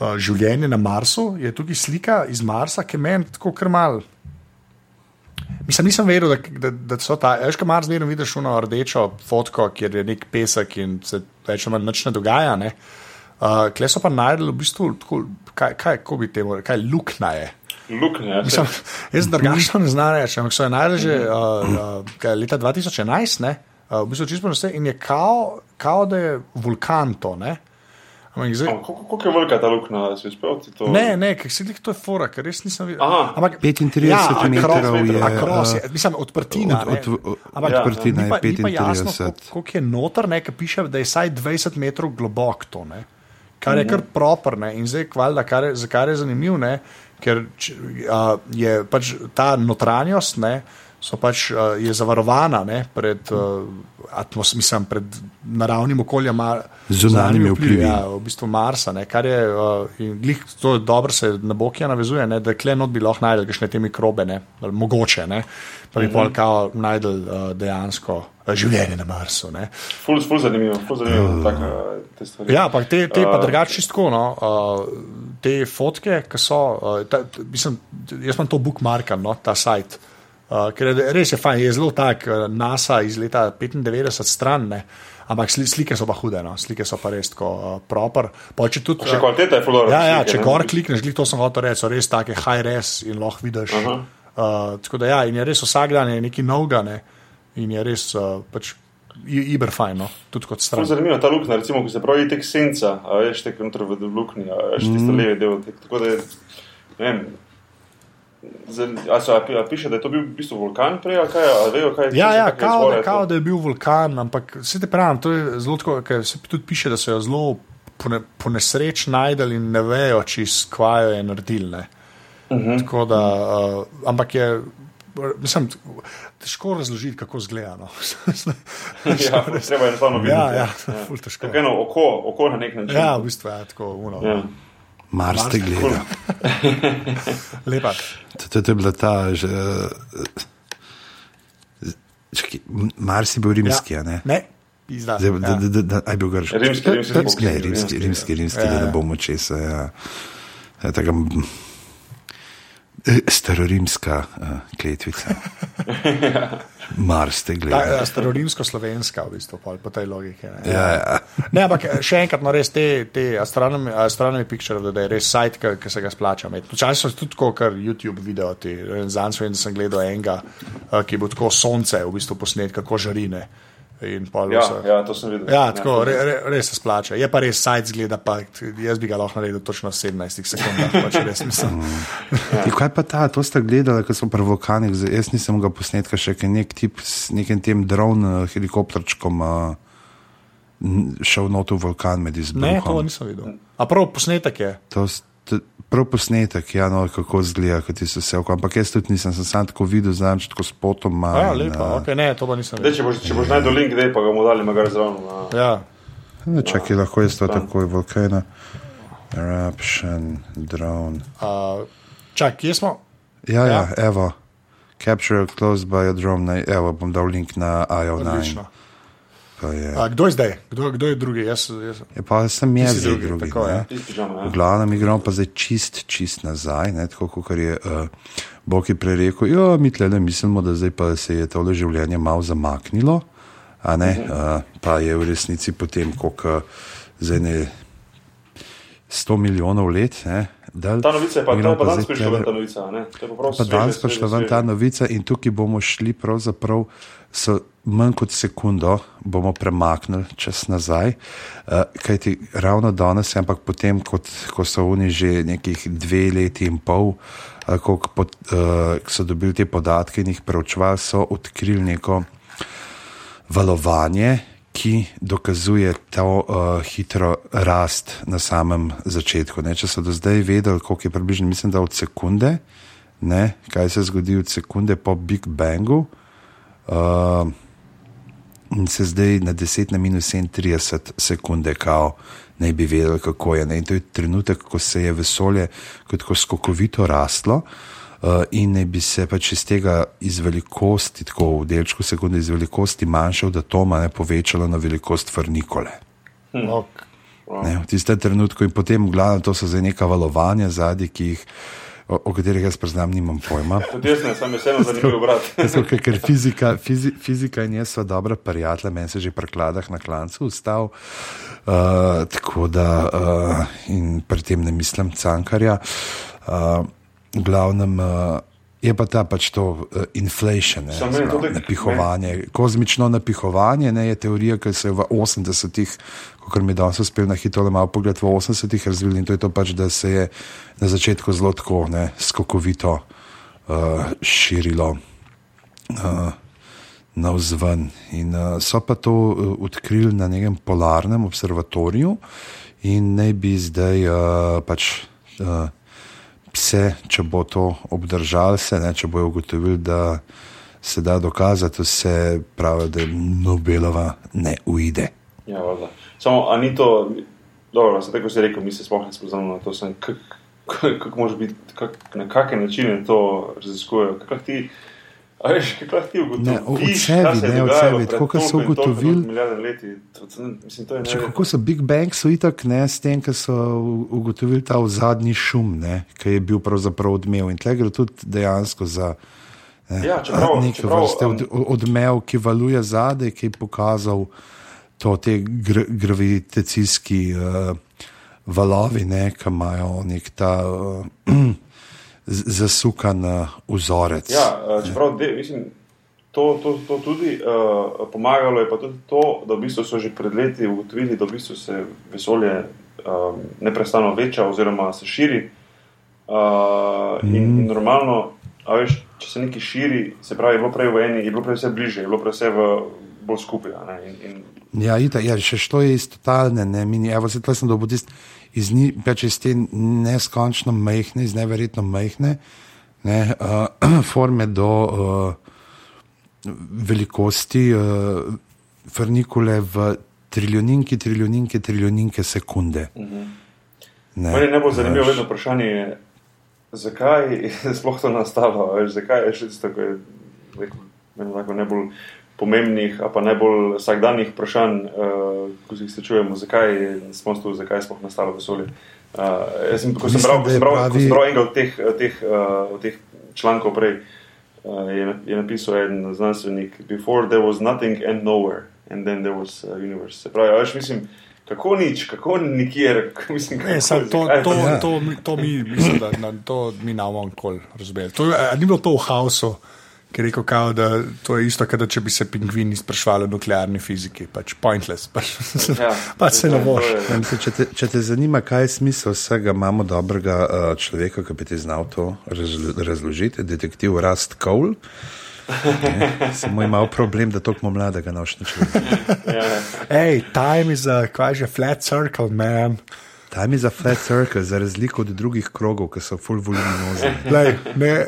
uh, življenje na Marsu. Je tukaj slika iz Marsa, ki meni tako krmal. Mislim, nisem vedel, da, da, da so ta. Veš, kaj Mars vedno vidiš uno rdečo fotko, kjer je nek pesek in se več ali manj nič ne dogaja. Ne? Uh, Kle so pa najdel v bistvu, tako, kaj, kaj, kako bi temu kaj luknja je. Luknja, ja, Mislim, jaz drugačno ne znam reči, ampak so jo najdel že uh, uh, leta 2011, ne? Uh, v bistvu čisto vse in je kao, kao, da je vulkan to. Ne? Ampak zdaj, koliko je velika ta luknja, da si uspel ti to? Ne, ne, ker se to je fora, ker res nisem videl. Aha. Ampak, 35 akro- metrov je, akros je, mislim, odprtina. od- ne. od- od- Ampak odprtina ni je pa- ni pa jasno, 35. koliko- je noter, ne, ki piše, da je vsaj 20 metrov globok to. Ne. Kar je kar proprne in zdaj, valjda, kar je, za kar je zanimivo, ne, ker č, a, je pač ta notranjost, ne, so pač, a, je zavarovana ne, pred, uh, atmos, mislim, pred naravnim okoljem, Zunanjimi vplivi. Ja, v bistvu Marsa, ne, kar je, uh, in glih, to je dobro, se na Bokija navezuje, ne, da kle not bi lahko najdel kakšne te mikrobe, ne, ali mogoče, ne, pa bi pol kao najdel uh, dejansko uh, življenje na Marsu. Ne. Ful, ful zanimivo, ful zanimivo, taka, te stvari. Ja, ampak te, te pa Uh, drugače čistko, no, uh, te fotke, ki so, uh, ta, mislim, jaz imam to bookmarkan, no, ta sajt. Uh, ker je res je fajn, je zelo tak, uh, NASA iz leta 95 stran, ne, ampak sli, slike so pa hude, no, slike so pa res tako uh, proper. Pa če tudi, Še kvaliteta je ful dobra. Ja, ja, slike, če ne. gor klikneš, glih to sem hotel reči, so res take high res in lahko vidiš. Aha. Uh, tako da ja, in je res vsak dan je neki novga, ne, in je res uh, pač iber fajn, no, tudi kot stran. zanimivo ta luknja, recimo, ko se pravi tek senca, a veš, tek noter v luknji, a veš, tisto Mm. levi del, tek, tako da je, ne vem, Zdaj, a, a, pi- a piše, da je to bil v bistvu vulkan prej, ali kaj, a vejo, kaj je Ja, ja, kao, izvore da, je to? kao, da je bil vulkan, ampak se te pravim, to je zelo tako, ker se tudi piše, da so jo zelo po, ne, po nesreč najdeli in ne vejo, čist kvajo je naredili. Ne. Uh Mhm. -huh. Tako da, uh, ampak je, mislim, težko razložiti, kako zgleda. No. [laughs] Ja, treba je enostavno videti. ja, ja, ful težko. Tako eno oko, oko na nek način. Ja, v bistvu je tako, uno. Ja. Mars te gleda. [laughs] Lepa. To, je bila ta. Že, z- čakaj, M- Mars je bil rimski, ja. ne? Ne. Zdaj, da, ja. da, da, da, aj bil grški. Rimski, rimski, rimski, ne, rimski, rimski, rimski, rimski, Ja, da ja. ne bomo česa. Ja. Ja, taka, m, eh, starorimska uh, kletvica. [laughs] Mars te gleda. ja, Starorimsko-slovenska, v bistvu, po tej logiki. Ne. Ja, ja. Ne, ampak še enkrat, no, res te, te astronomi, astronomi picture, da je res sajt, ki, ki se ga splača. Včasih so tudi tako, kar YouTube video, ti zanj vem, da sem gledal enega, eh, ki bo tako sonce v bistvu posnet, kako žarine. Ja, vse- ja, to sem videl. Ja, tako, to- re, re, res se splača. Je pa res sajt zgleda, pa jaz bi ga lahko naredil točno v 17 sekundah. Pač res mislim. Ja. Kaj pa ta, to ste gledali, ko smo pri vulkanih, zdaj, jaz nisem ga posnetka še, ker nek tip s nekim tem dron uh, helikopterčkom uh, šel not v vulkan med Ne, to izbruhom. nisem videl. A prav posnetek je. To Prav posnetek, ja, no, kako zgleda, kot ti se vse oko. Ampak jaz tudi nisem, sem sam tako videl, znam, tako s potom. Ja, malo in, lepo, uh, okay, ne, to pa nisem videl. če boš, če boš najdel link, dej pa ga bomo dali magar zraven. na- Ja. Ne, čakaj, lahko je to takoj vulkana. Eruption, drone. Uh, čak, kje smo? Ja, ja, Ja. evo. Capture close by a drone. Na, evo, bom dal link na IO9. Odlično. Pa je. A, kdo je zdaj? Kdo, kdo je drugi? Jaz, jaz. Je pa sem jaz drugi, drugi. tako, ja. Ja. V glavnem igramo pa zdaj čist, čist nazaj, ne, tako kot je uh, Bog je prerekel. Ja, mi tle ne mislimo, da zdaj pa se je tole življenje malo zamaknilo, a ne, uh, pa je v resnici potem, koliko zdaj ne 100 milijonov let. Ne, dal, Ta novica je pa, je pa danes prišla ven ta novica, a ne? To je pa Pa danes pa sveže, šla ven ta novica in tukaj bomo šli pravzaprav s manj kot sekundo, bomo premaknili čas nazaj, uh, kajti ravno danes, ampak potem, kot, ko so oni že nekih dve leti in pol, uh, ko uh, so dobili te podatke in jih preučevali, so odkrili neko valovanje, ki dokazuje to uh, hitro rast na samem začetku. Ne? Če so do zdaj vedeli, koliko je približno, mislim, da od sekunde, ne? kaj se zgodi od sekunde po Big Bangu. Uh, in se zdaj na 10 na minus 37 sekunde, kao naj bi vedeli, kako je. Ne? In to je trenutek, ko se je vesolje kot tako skokovito rastlo. Uh, in naj bi se pač iz tega iz velikosti, tako v delčku sekunde, iz velikosti manjše od atoma, ne povečalo na velikost vrnikole. Ok. Ne, v tistem trenutku in potem, glavno, to so zdaj neka valovanja zadnji, ki jih, o, o katerih jaz priznam, nimam pojma. [laughs] Tudi jaz ne, je vseeno zanimiv brat. [laughs] Zato, ker fizika, fizi, fizika in jaz sva dobra prijatelja, meni se že pri kladah na klancu ustal. Uh, tako da, uh, in pri tem ne mislim cankarja. Uh, v glavnem, uh, Je pa ta pač to uh, inflation, ne, Samo zelo tako- napihovanje, kozmično napihovanje, ne, je teorija, ki se je v 80-ih, kot mi danes uspel na hitro malo pogled, v 80-ih razvil in to je to pač, da se je na začetku zelo tako ne, skokovito uh, širilo uh, navzven. In uh, so pa to uh, odkrili na nekem polarnem observatoriju in naj bi zdaj uh, pač. Uh, Pse, če bo to obdržal, se, ne, če bojo ugotovili, da se da dokazati, vse pravi, da Nobelova ne uide. Ja, valjda. Samo, a ni to, dobro, se tako si rekel, mi se sploh ne spoznamo na to, sem, kako kak, kak može biti, kak, na kakšne načine to raziskujejo, kako ti, a veš, kako ti Ne, ugotoviš, od sebi, ne, od sebi, tako kot so ugotovili. Ne, kako so Big Bang, so itak ne s tem, ker so ugotovili ta zadnji šum, ne, ki je bil pravzaprav odmev. In tle gre tudi dejansko za ne, Ja, čeprav- neke čeprav, vrste od, odmev, ki valuje zadaj, ki je pokazal to, te gr, gravitacijski uh, valovi, ne, ki imajo nek ta uh, zasukan vzorec. Ja, eh, čeprav, de, mislim, to, to, to tudi uh, pomagalo je pa tudi to, da v bistvu so že pred leti ugotovili, da v bistvu se vesolje um, neprestano veča oziroma se širi. Uh, in, Mhm. in normalno, veš, če se nekaj širi, se pravi, je bilo prej v eni, je bilo prej vse bliže, je bilo prej vse v, bolj skupaj. In, in, Ja, ita, ja, še što je iz totalne, ne, mini, evo, se tle sem dobil tist, iz, ni, pač iz te neskončno majhne, iz neverjetno majhne ne, uh, [clears throat] forme do uh, velikosti uh, frnikule v triljoninki, triljoninke, triljoninke sekunde. Ne, Meni je najbolj zanimivo vedno vprašanje, je, zakaj je sploh to nastalo, veš, zakaj je še tisto, ko je rekel, najbolj pomembnih, a pa najbolj vsakdanjih vprašanj, uh, ko se jih srečujemo, zakaj smo tu, zakaj je sploh nastalo vesolje. Uh, jaz sem, ko sem bral, ko sem bral, ko pravi- sem bral enega od teh, teh, uh, od teh člankov prej, uh, je, na- je napisal en znanstvenik, before there was nothing and nowhere, and then there was uh, universe. Se pravi, veš, mislim, kako nič, kako nikjer, [laughs] mislim, Ne, kako, sad, to, zakaj je to, Ja. to, mi- to mi, mislim, da na, to mi ne bomo nikoli razumeli. To, je- a ni bilo to v haosu, ki je rekel, kao, da to je isto, kot da če bi se pingvini sprašvali o nuklearni fiziki, pač pointless, pač, Ja, [laughs] pač se ne boš. Ja, če, te, če te zanima, kaj je smisel vsega, imamo dobrega uh, človeka, ki bi ti znal to razlo- razložiti, detektiv Rust Cole. Ne, Samo ima problem, da toliko mladega noč ne čuje. Hej, time is a, kaj že, flat circle, man. Tam je za flat circle, za razliko od drugih krogov, ki so full voluminozni. Ne,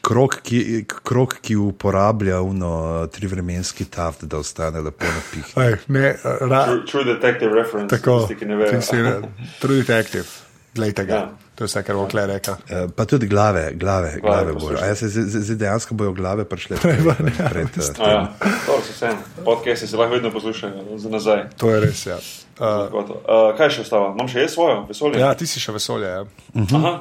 Krog, ki, krog, ki uporablja uno trivremenski taft, da ostane lepo napih. lej, ne, ra, True, true Detective reference, tako, tisti, ki ne vejo. ne, true detective, glejte ga. Ja. To je vse, kar bo kle rekel. Eh, Pa tudi glave, glave, glave bojo. poslušaj. A ja, se zdaj- dejansko bojo glave prišle pred, pred, bistvu. pred, A Ja, to se vse. Podcast se lahko vedno poslušajo za nazaj. To je res, ja. Uh, Uh, uh, kaj še ostalo? Imam še jaz svojo vesolje? ja, ti si še vesolje, ja. Aha.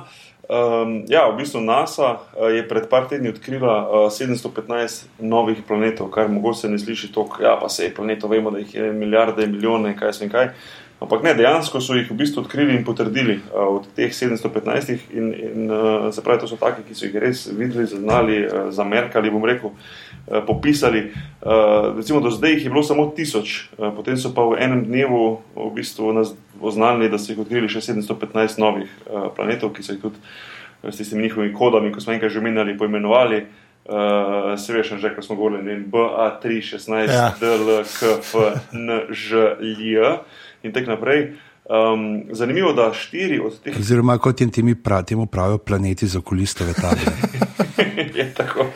Um, ja, v bistvu NASA uh, je pred par tedni odkrila uh, 715 novih planetov, kar mogoče se ne sliši tako, ja, pa se je planetov, vemo, da jih je milijarde, milijone, kaj sem kaj. Ampak ne, dejansko so jih v bistvu odkrili in potrdili uh, od teh 715 in, in uh, se pravi, to so taki, ki so jih res videli, zaznali, uh, zamerkali, bom rekel, uh, popisali. Uh, recimo do zdaj jih je bilo samo tisoč, uh, potem so pa v enem dnevu v bistvu nas oznanili, da so jih odkrili še 715 novih uh, planetov, ki so jih tudi s tistimi njihovimi kodami, ko smo enkrat že omenjali, poimenovali. Uh, se veš, že ko smo govorili, ne vem, BA316, Ja. DLKF, NŽLJ in tako naprej. Um, zanimivo, da štiri od teh oziroma kot jim temi prav, temu pravijo planeti za okulistove table. [laughs] je tako.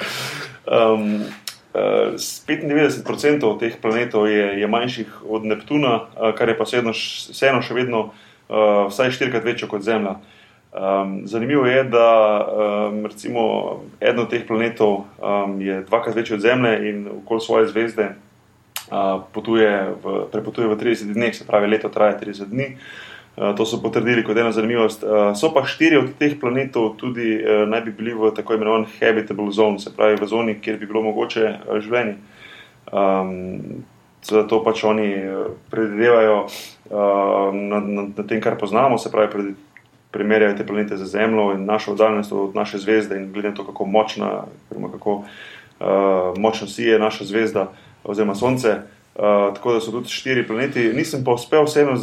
Um, uh, s 95% teh planetov je, je manjših od Neptuna, uh, kar je pa vseeno, š- vseeno še vedno uh, vsaj štirikrat večje kot Zemlja. Um, zanimivo je, da um, recimo eden od teh planetov um, je dvakrat večji od Zemlje in okoli svoje zvezde potuje v, prepotuje v 30 dneh, se pravi, leto traja 30 dni. Uh, to so potrdili kot ena zanimivost. Uh, so pa štiri od teh planetov tudi uh, naj bi bili v tako imenovanem habitable zone, se pravi v zoni, kjer bi bilo mogoče uh, življenje. Um, zato pač oni uh, predvidevajo uh, na, na, na tem, kar poznamo, se pravi, pred, primerjajo te planete z Zemljo in našo oddaljenost od naše zvezde in glede na to, kako močna, kako uh, močno sije naša zvezda oziroma Sonce. Uh, tako da so tudi štiri planeti. Nisem pa uspel vseeno,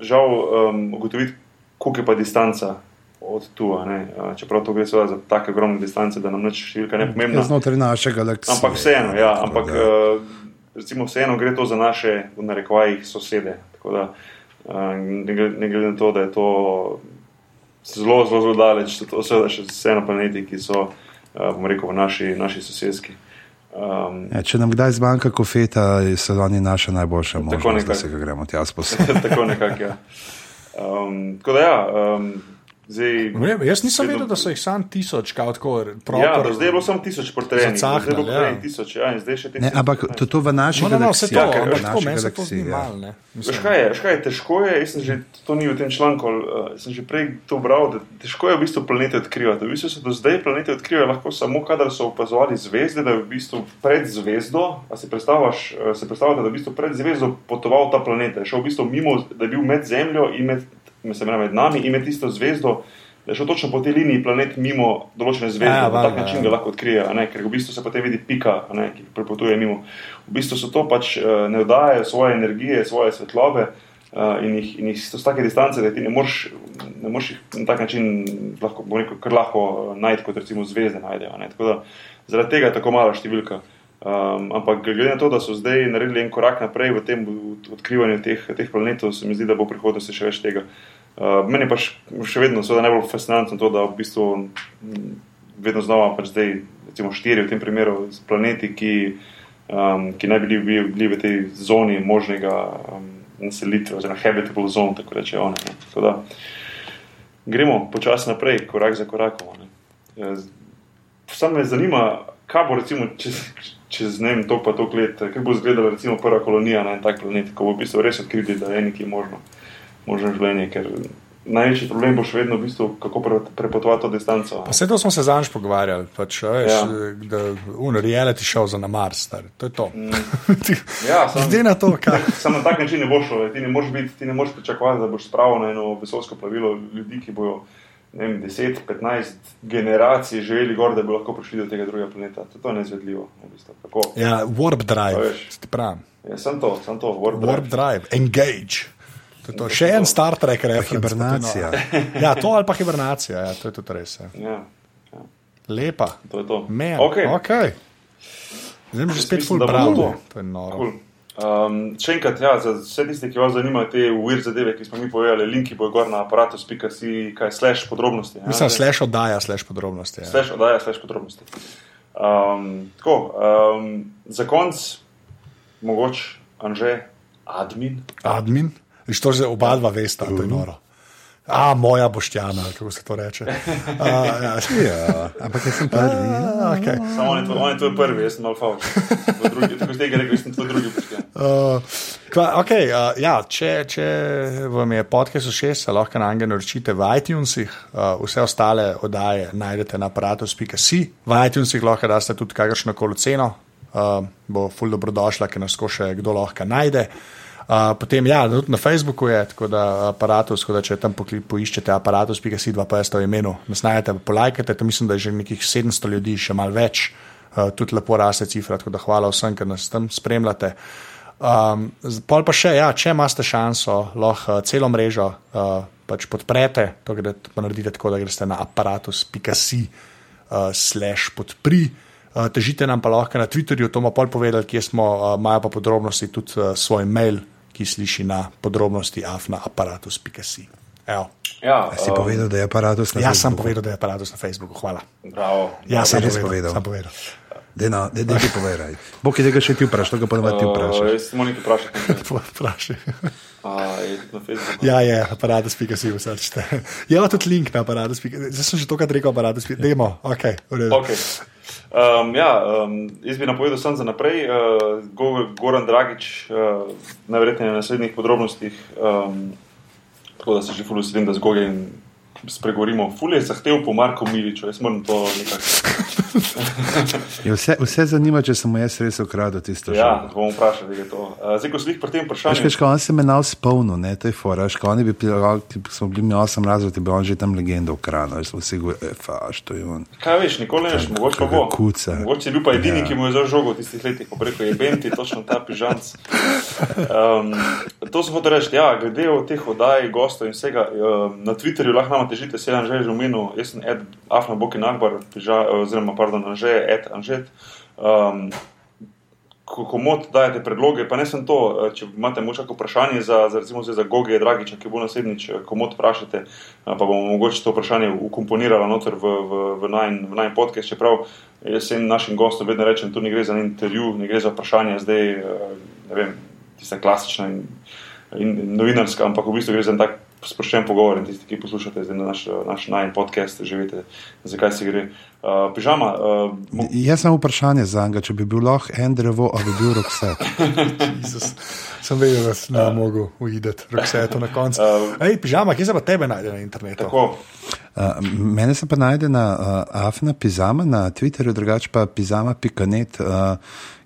žal, um, ugotoviti, koliko je pa distanca od tu. Uh, čeprav to gre za tako ogromne distance, da nam nič številka ne pomembna. Znotraj naše galaksije. Ampak vseeno, ja, ampak da. uh, recimo vseeno gre to za naše, v narekovajih, sosede. Tako da uh, ne glede na to, da je to zelo, zelo, zelo daleč, so to vseeno planeti, ki so, uh, bom rekel, v naši, naši sosedski. Um, Ja, če nam kdaj zmanjka kofeta, so oni naša najboljša Tako možnost, da se ga gremo tja [laughs] sposobiti. tako nekako. Ja. Um, tako da ja. Um, Zdaj, Ne vem, jaz nisem vedel, da so jih sam tisoč, kao tako. Ja, do zdaj je bilo samo tisoč portrenih, zdaj je bilo ja. prej tisoč, ja, in zdaj še Ne, tisoč. ampak to, to v naši No, no, no, galaksiji. to, ker ampak naši meni se to zdi ja. malo. ne. Veš Mislim, kaj je, veš kaj je, težko je, jaz sem že, to ni v tem članku, uh, sem že prej to bral, da težko je v bistvu planete odkrivati. V bistvu se do zdaj planete odkrivajo lahko samo, kadar so opazovali zvezde, da je v bistvu pred zvezdo, a si predstavljaš, se predstavljate, da je v bistvu pred zvezdo potoval ta planet, je šel v bistvu mimo, da je bil med Zemljo in med, mislim, med nami in med tisto zvezdo. Da je šel točno po tej liniji planet mimo določene zvezde, Ja, na tak način ja. ga lahko odkrije, ker v bistvu se potem vidi pika, ne, ki prepotuje mimo. V bistvu so to pač eh, ne oddajajo svoje energije, svoje svetlobe uh, in, jih, in jih so z take distance, da ti ne moreš, ne moreš jih na tak način lahko, rekel, kar lahko eh, najti, kot recimo zvezde najdejo. ne. Tako da zaradi tega je tako mala številka. Um, ampak glede na to, da so zdaj naredili en korak naprej v tem v- odkrivanju teh, teh planetov, se mi zdi, da bo v prihodnosti še več tega. Uh, meni pa še vedno seveda najbolj fascinantno to, da v bistvu mm, vedno znova pač zdaj, recimo štiri v tem primeru, planeti, ki, um, ki naj bi bili, bili v tej zoni možnega um, naselitve, oziroma habitable zone, tako reče one. Ne. Tako da gremo počasi naprej, korak za korakom. Ja, z- Sam me zanima, kaj bo recimo čez, čez ne vem, to pa to let, kako bo izgledala recimo prva kolonija na en tak planet, ko bo v bistvu res odkrili, da je nekaj možno, možno življenje, ker največji problem bo še vedno v bistvu, kako pre, prepotovati to distanco. Pa vse to smo se zanj pogovarjali, pač, veš, Ja. ja. da un reality show za na Mars, star. to je to. [laughs] Ja, sam- Glede na to, kaj. [laughs] Samo na tak način ne bo šlo. Ti ne moreš, biti, ti ne moreš pričakovati, da boš spravil na eno vesolsko plavilo ljudi, ki bojo vem, 10-15 generacij živeli gor, da bi lahko prišli do tega drugega planeta. To, to je neizvedljivo. V bistvu. Kako? Ja, warp drive. Ja, sem to, sem to, warp Warp drive. drive, engage. To je to. Še en Star Trek referenc. hibernacija. Ja, to ali pa hibernacija, ja, to je tudi res. Ja. Ja, ja, Lepa. to je to. Man, Okay. okay. Zdaj že spet full bravo. to. Je noro. Cool. Um, še enkrat, ja, za vse tiste, ki vas zanimajo te weird zadeve, ki smo mi povedali, linki bojo gor na aparatus.si, kaj slash podrobnosti. ja. Mislim, slash oddaja, slash podrobnosti. Ja. Slash oddaja, slash podrobnosti. Um, tako, um, za konc, mogoče, Anže, admin. Admin, Viš, to že oba dva vesta, to je noro. A, moja boštjana, ali kako se to reče. [laughs] A, ja. Ja, ampak jaz sem prvi. A, okay. Samo on je, tvoj, on je tvoj prvi, jaz sem alfa. Tako ste rekli, jaz sem tvoj drugi počken. Uh, kva, okay, uh, ja, če, če vam je podcast všeč, se lahko na njega naročite v iTunesih, uh, vse ostale oddaje najdete na aparatus.si. V iTunesih lahko daste tudi kakršno koli ceno, uh, bo ful dobrodošla, ker nas ko še kdo lahko najde. Uh, potem, ja, tudi na Facebooku je, tako da aparatus, tako da če tam pokli, poiščete aparatus.si 250 v imenu, nas najdete, pa polajkate, tam mislim, da je že nekih 700 ljudi, še malo več, uh, tudi lepo raste cifra, tako da hvala vsem, ki nas tam spremljate. Um, pol pa še, ja, če imate šanso, lahko uh, celo mrežo uh, pač podprete, to gre, pa naredite tako, da greste na aparatus.si uh, slash podpri. Uh, težite nam pa lahko na Twitterju, to bomo pol povedali, kje smo, uh, imajo pa podrobnosti tudi uh, svoj mail, ki sliši na podrobnosti afna aparatus.si. Evo. Ja, Si povedal, da je aparatus na Jaz sem Facebooku? povedal, da je aparatus na Facebooku, hvala. Bravo. Ja, si sem res povedal. povedal? Sem no, dej, dej ti povedaj. Bog je tega še ti vprašal, to ga ponovadi ti Uh, vprašaš. jaz samo nekaj vprašam. Vprašaj. A, je tudi na Facebooku. Ja, je, aparatus.si vsrčite. Je pa tudi link na aparatus.si. Zdaj sem že tokrat rekel aparatus.si. Dajmo, ok, v redu. Okay. Um, ja, um, jaz bi napovedal sam za naprej. Uh, Go- Goran Dragič, uh, najverjetneje na naslednjih podrobnostih. Um, tako da se že fully veselim, da z Gogen spregovorimo. Ful je zahtev po Marku Miliču, jaz moram to nekako. [laughs] Je vse, vse zanima, če sem jaz res ukradel tisto Ja, žogo. bomo vprašali, je to. Zdaj, ko si jih pri tem vprašanju. veš, ko on se menal spolno, ne, to je fora. Veš, ko oni bi bili, ki smo bili mi osem razred, bi on že tam legendo ukradel. Jaz sem si govoril, e, faš, to je on. Kaj veš, nikoli ne veš, mogoče pa bo. Kuca. Mogoče je bil pa edini, Ja. ki mu je za žogo v tistih letih, ko preko je Benti, točno ta pižanc. Um, to sem hotel reči, ja, glede o teh oddaj, gostov in vsega. Um, na Twitterju lahko nama težite, se je Anžej že omenil, jaz sem Ed Afna Bokin Akbar, piža, oziroma, pardon, Anžej, Ed Anžet. Um, ko komod dajete predloge, pa ne sem to, eh, če imate morda kako vprašanje za, za, recimo, za Goge Dragiča, ki bo naslednjič, eh, komod vprašate, eh, pa bomo mogoče to vprašanje ukomponirali noter v, v, v najn v najn podcast, čeprav jaz vsem našim gostom vedno rečem, tu ne gre za intervju, ne gre za vprašanje zdaj, eh, ne vem, tista klasična in, in novinarska, ampak v bistvu gre za tak sproščen pogovor in tisti, ki poslušate zdaj na naš, naš najn podcast, že veste, zakaj se gre. Uh, pižama, uh, mo- Jaz sem vprašanje za njega, če bi bil lahko en drevo, ali bi bil rokset. [laughs] Sem vedel, da sem ne mogel uideti, rokseto na koncu. Ej, pižama, kje se pa tebe najde na internetu? tako, Uh, mene se pa najde na uh, Afna Pizama, na Twitterju, drugače pa pizama.net, uh,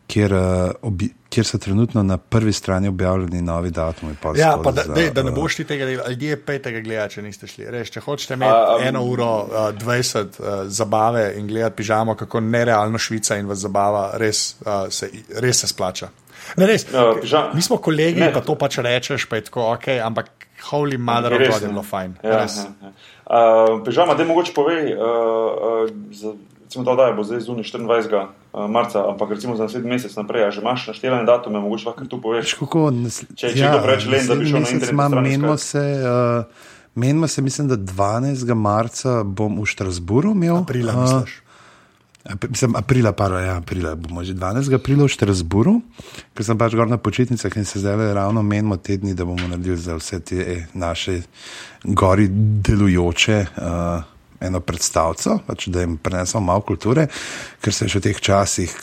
kjer, uh, obi, kjer so trenutno na prvi strani objavljeni novi datumi. Ja, pa da, za, dej, da ne uh, boš ti tega delal, ljudje petega gledati, če niste šli. Reš, če hočete imeti a, eno uro uh, 20 uh, zabave in gledati pižamo, kako nerealno Švica in vas zabava, res, uh, se, res se splača. Ne, res, Ja, pižam- mi smo kolegi, Ne. pa to pač rečeš, pa je tako ok, ampak holy mother of God je bilo fajn. Ja, Res. ja, ja. Uh, Pežama, da mogoče povej, uh, uh, za, recimo ta oddaja bo zdaj zunaj 24. uh, marca, ampak recimo za naslednji mesec naprej, a že imaš naštelane datume, mogoče lahko tu poveš. Veš, kako, nas, Če- če kdo preveč len, da bi šel na internetno imam, Menimo se, uh, menimo se, mislim, da 12. marca bom v Štrasburu imel. Aprila, uh, misliš? Mislim, aprila, pa ja, aprila bomo že 12. aprila v Štrasburu, ker sem pač gor na počitnicah in se zdaj ravno menimo te dni, da bomo naredili za vse te eh, naše gori delujoče. Uh, Eno predstavco, pač, da jim prenesemo malo kulture, ker se še v teh časih,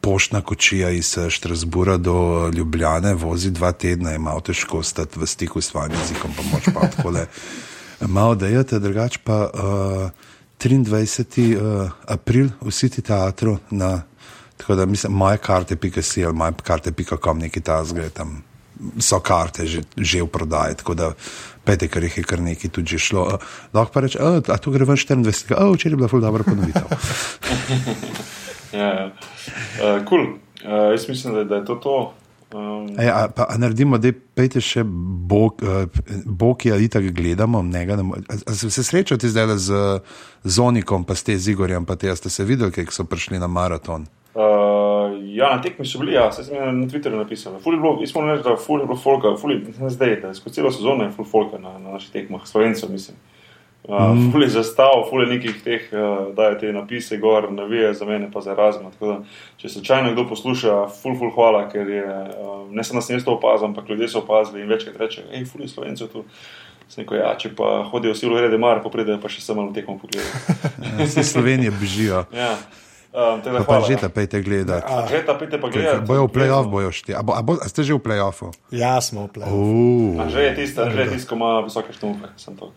poštna kočija iz eh, Štrasbura do Ljubljane vozi dva tedna, malo težko stati v stiku s svojim jezikom, pa moč pa tako le [laughs] malo dejate, drugače pa uh, 23. Uh, april v City teatru na, tako da mislim, moje karte, pika si ali moje karte, pika kom neki ta zgre tam. So karte že, že v prodaji, tako da pete, ker jih je kar nekaj tudi šlo. Uh, lahko pa reče, "A, a tu gre ven 24. A včeraj je bila ful dobro ponovitev. [laughs] Ja, ja. Uh, cool. uh, jaz mislim, da, da je to to. Um, Ej, a, pa, a naredimo, da pejte še bok, uh, boki ali tako gledamo. Njega, ne mo- a, a se, se srečate zdaj z Zonikom, pa ste z Igorjem, pa te, ste se videli, kako so prišli na maraton. Uh, ja, na tekmi so bili, ja, se sem na Twitterju napisal. Ful je bilo, jaz moram reči, da ful je bilo folka, ful je, zdaj, da skozi celo sezono je ful folka na, na naših tekmah, slovencev, mislim. Uh, mm. Ful je zastav, ful je nekih teh, uh, daje te napise gor, navije za mene, pa za razma. Tako da, če slučajno kdo posluša, ful, ful, hvala, ker je, uh, ne samo sem jaz to opazil, ampak ljudje so opazili in večkrat reče, hej, ful je slovencev tu. Rekel, ja, če pa hodijo vsi v rede mar, pa pridejo pa še samo tekmo pogledati. Vse [laughs] Slovenije bežijo. ja. Um, Pa, že ja. ta pejte gledati. Že ta pite pa gledati. Bojo v playoff, bojo šti. A, bo, a, bo, a ste že v playoffu? Ja, smo v plenu. Uh, Že je tisto, že je tisto, ko ima visoke štumpe. Sem to.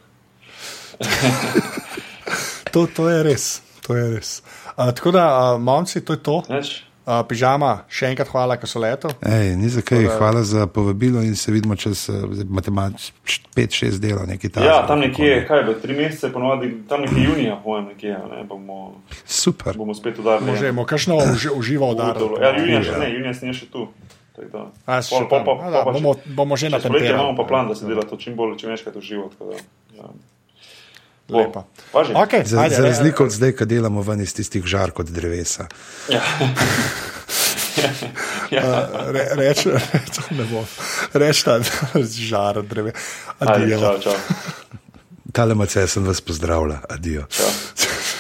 To, to je res. To je res. Uh, tako da, uh, momci, to je to. Neč? Uh, pižama, še enkrat hvala, ker so leto. Ej, ni za kaj, Tako da- hvala za povabilo in se vidimo čez matematično 5-6 dela, nekaj takega. Ja, tam nekje, kaj bo, tri mesece, ponovadi, tam nekje junija, po mojem, nekje, ne, bomo, Super. bomo spet udarili. Možemo, kakšno uži, [laughs] uživo udariti. Ja, junija še ne, junija sem še tu. To je to. A, si še tam. A, da, bomo- bomo že poletje natemperali. Imamo pa plan, da se dela to čim bolj, čim večkrat v živo. tako da, Ja. Lepo. Okay, Za, ajde, za razliko od zdaj, ko delamo ven iz tistih žar kot drevesa. [laughs] Re, reč, [laughs] reč, ne bo. Reč ta žar dreve. Ajde, Adijo. Tale mace sem vas pozdravlja, adijo. čau. [laughs]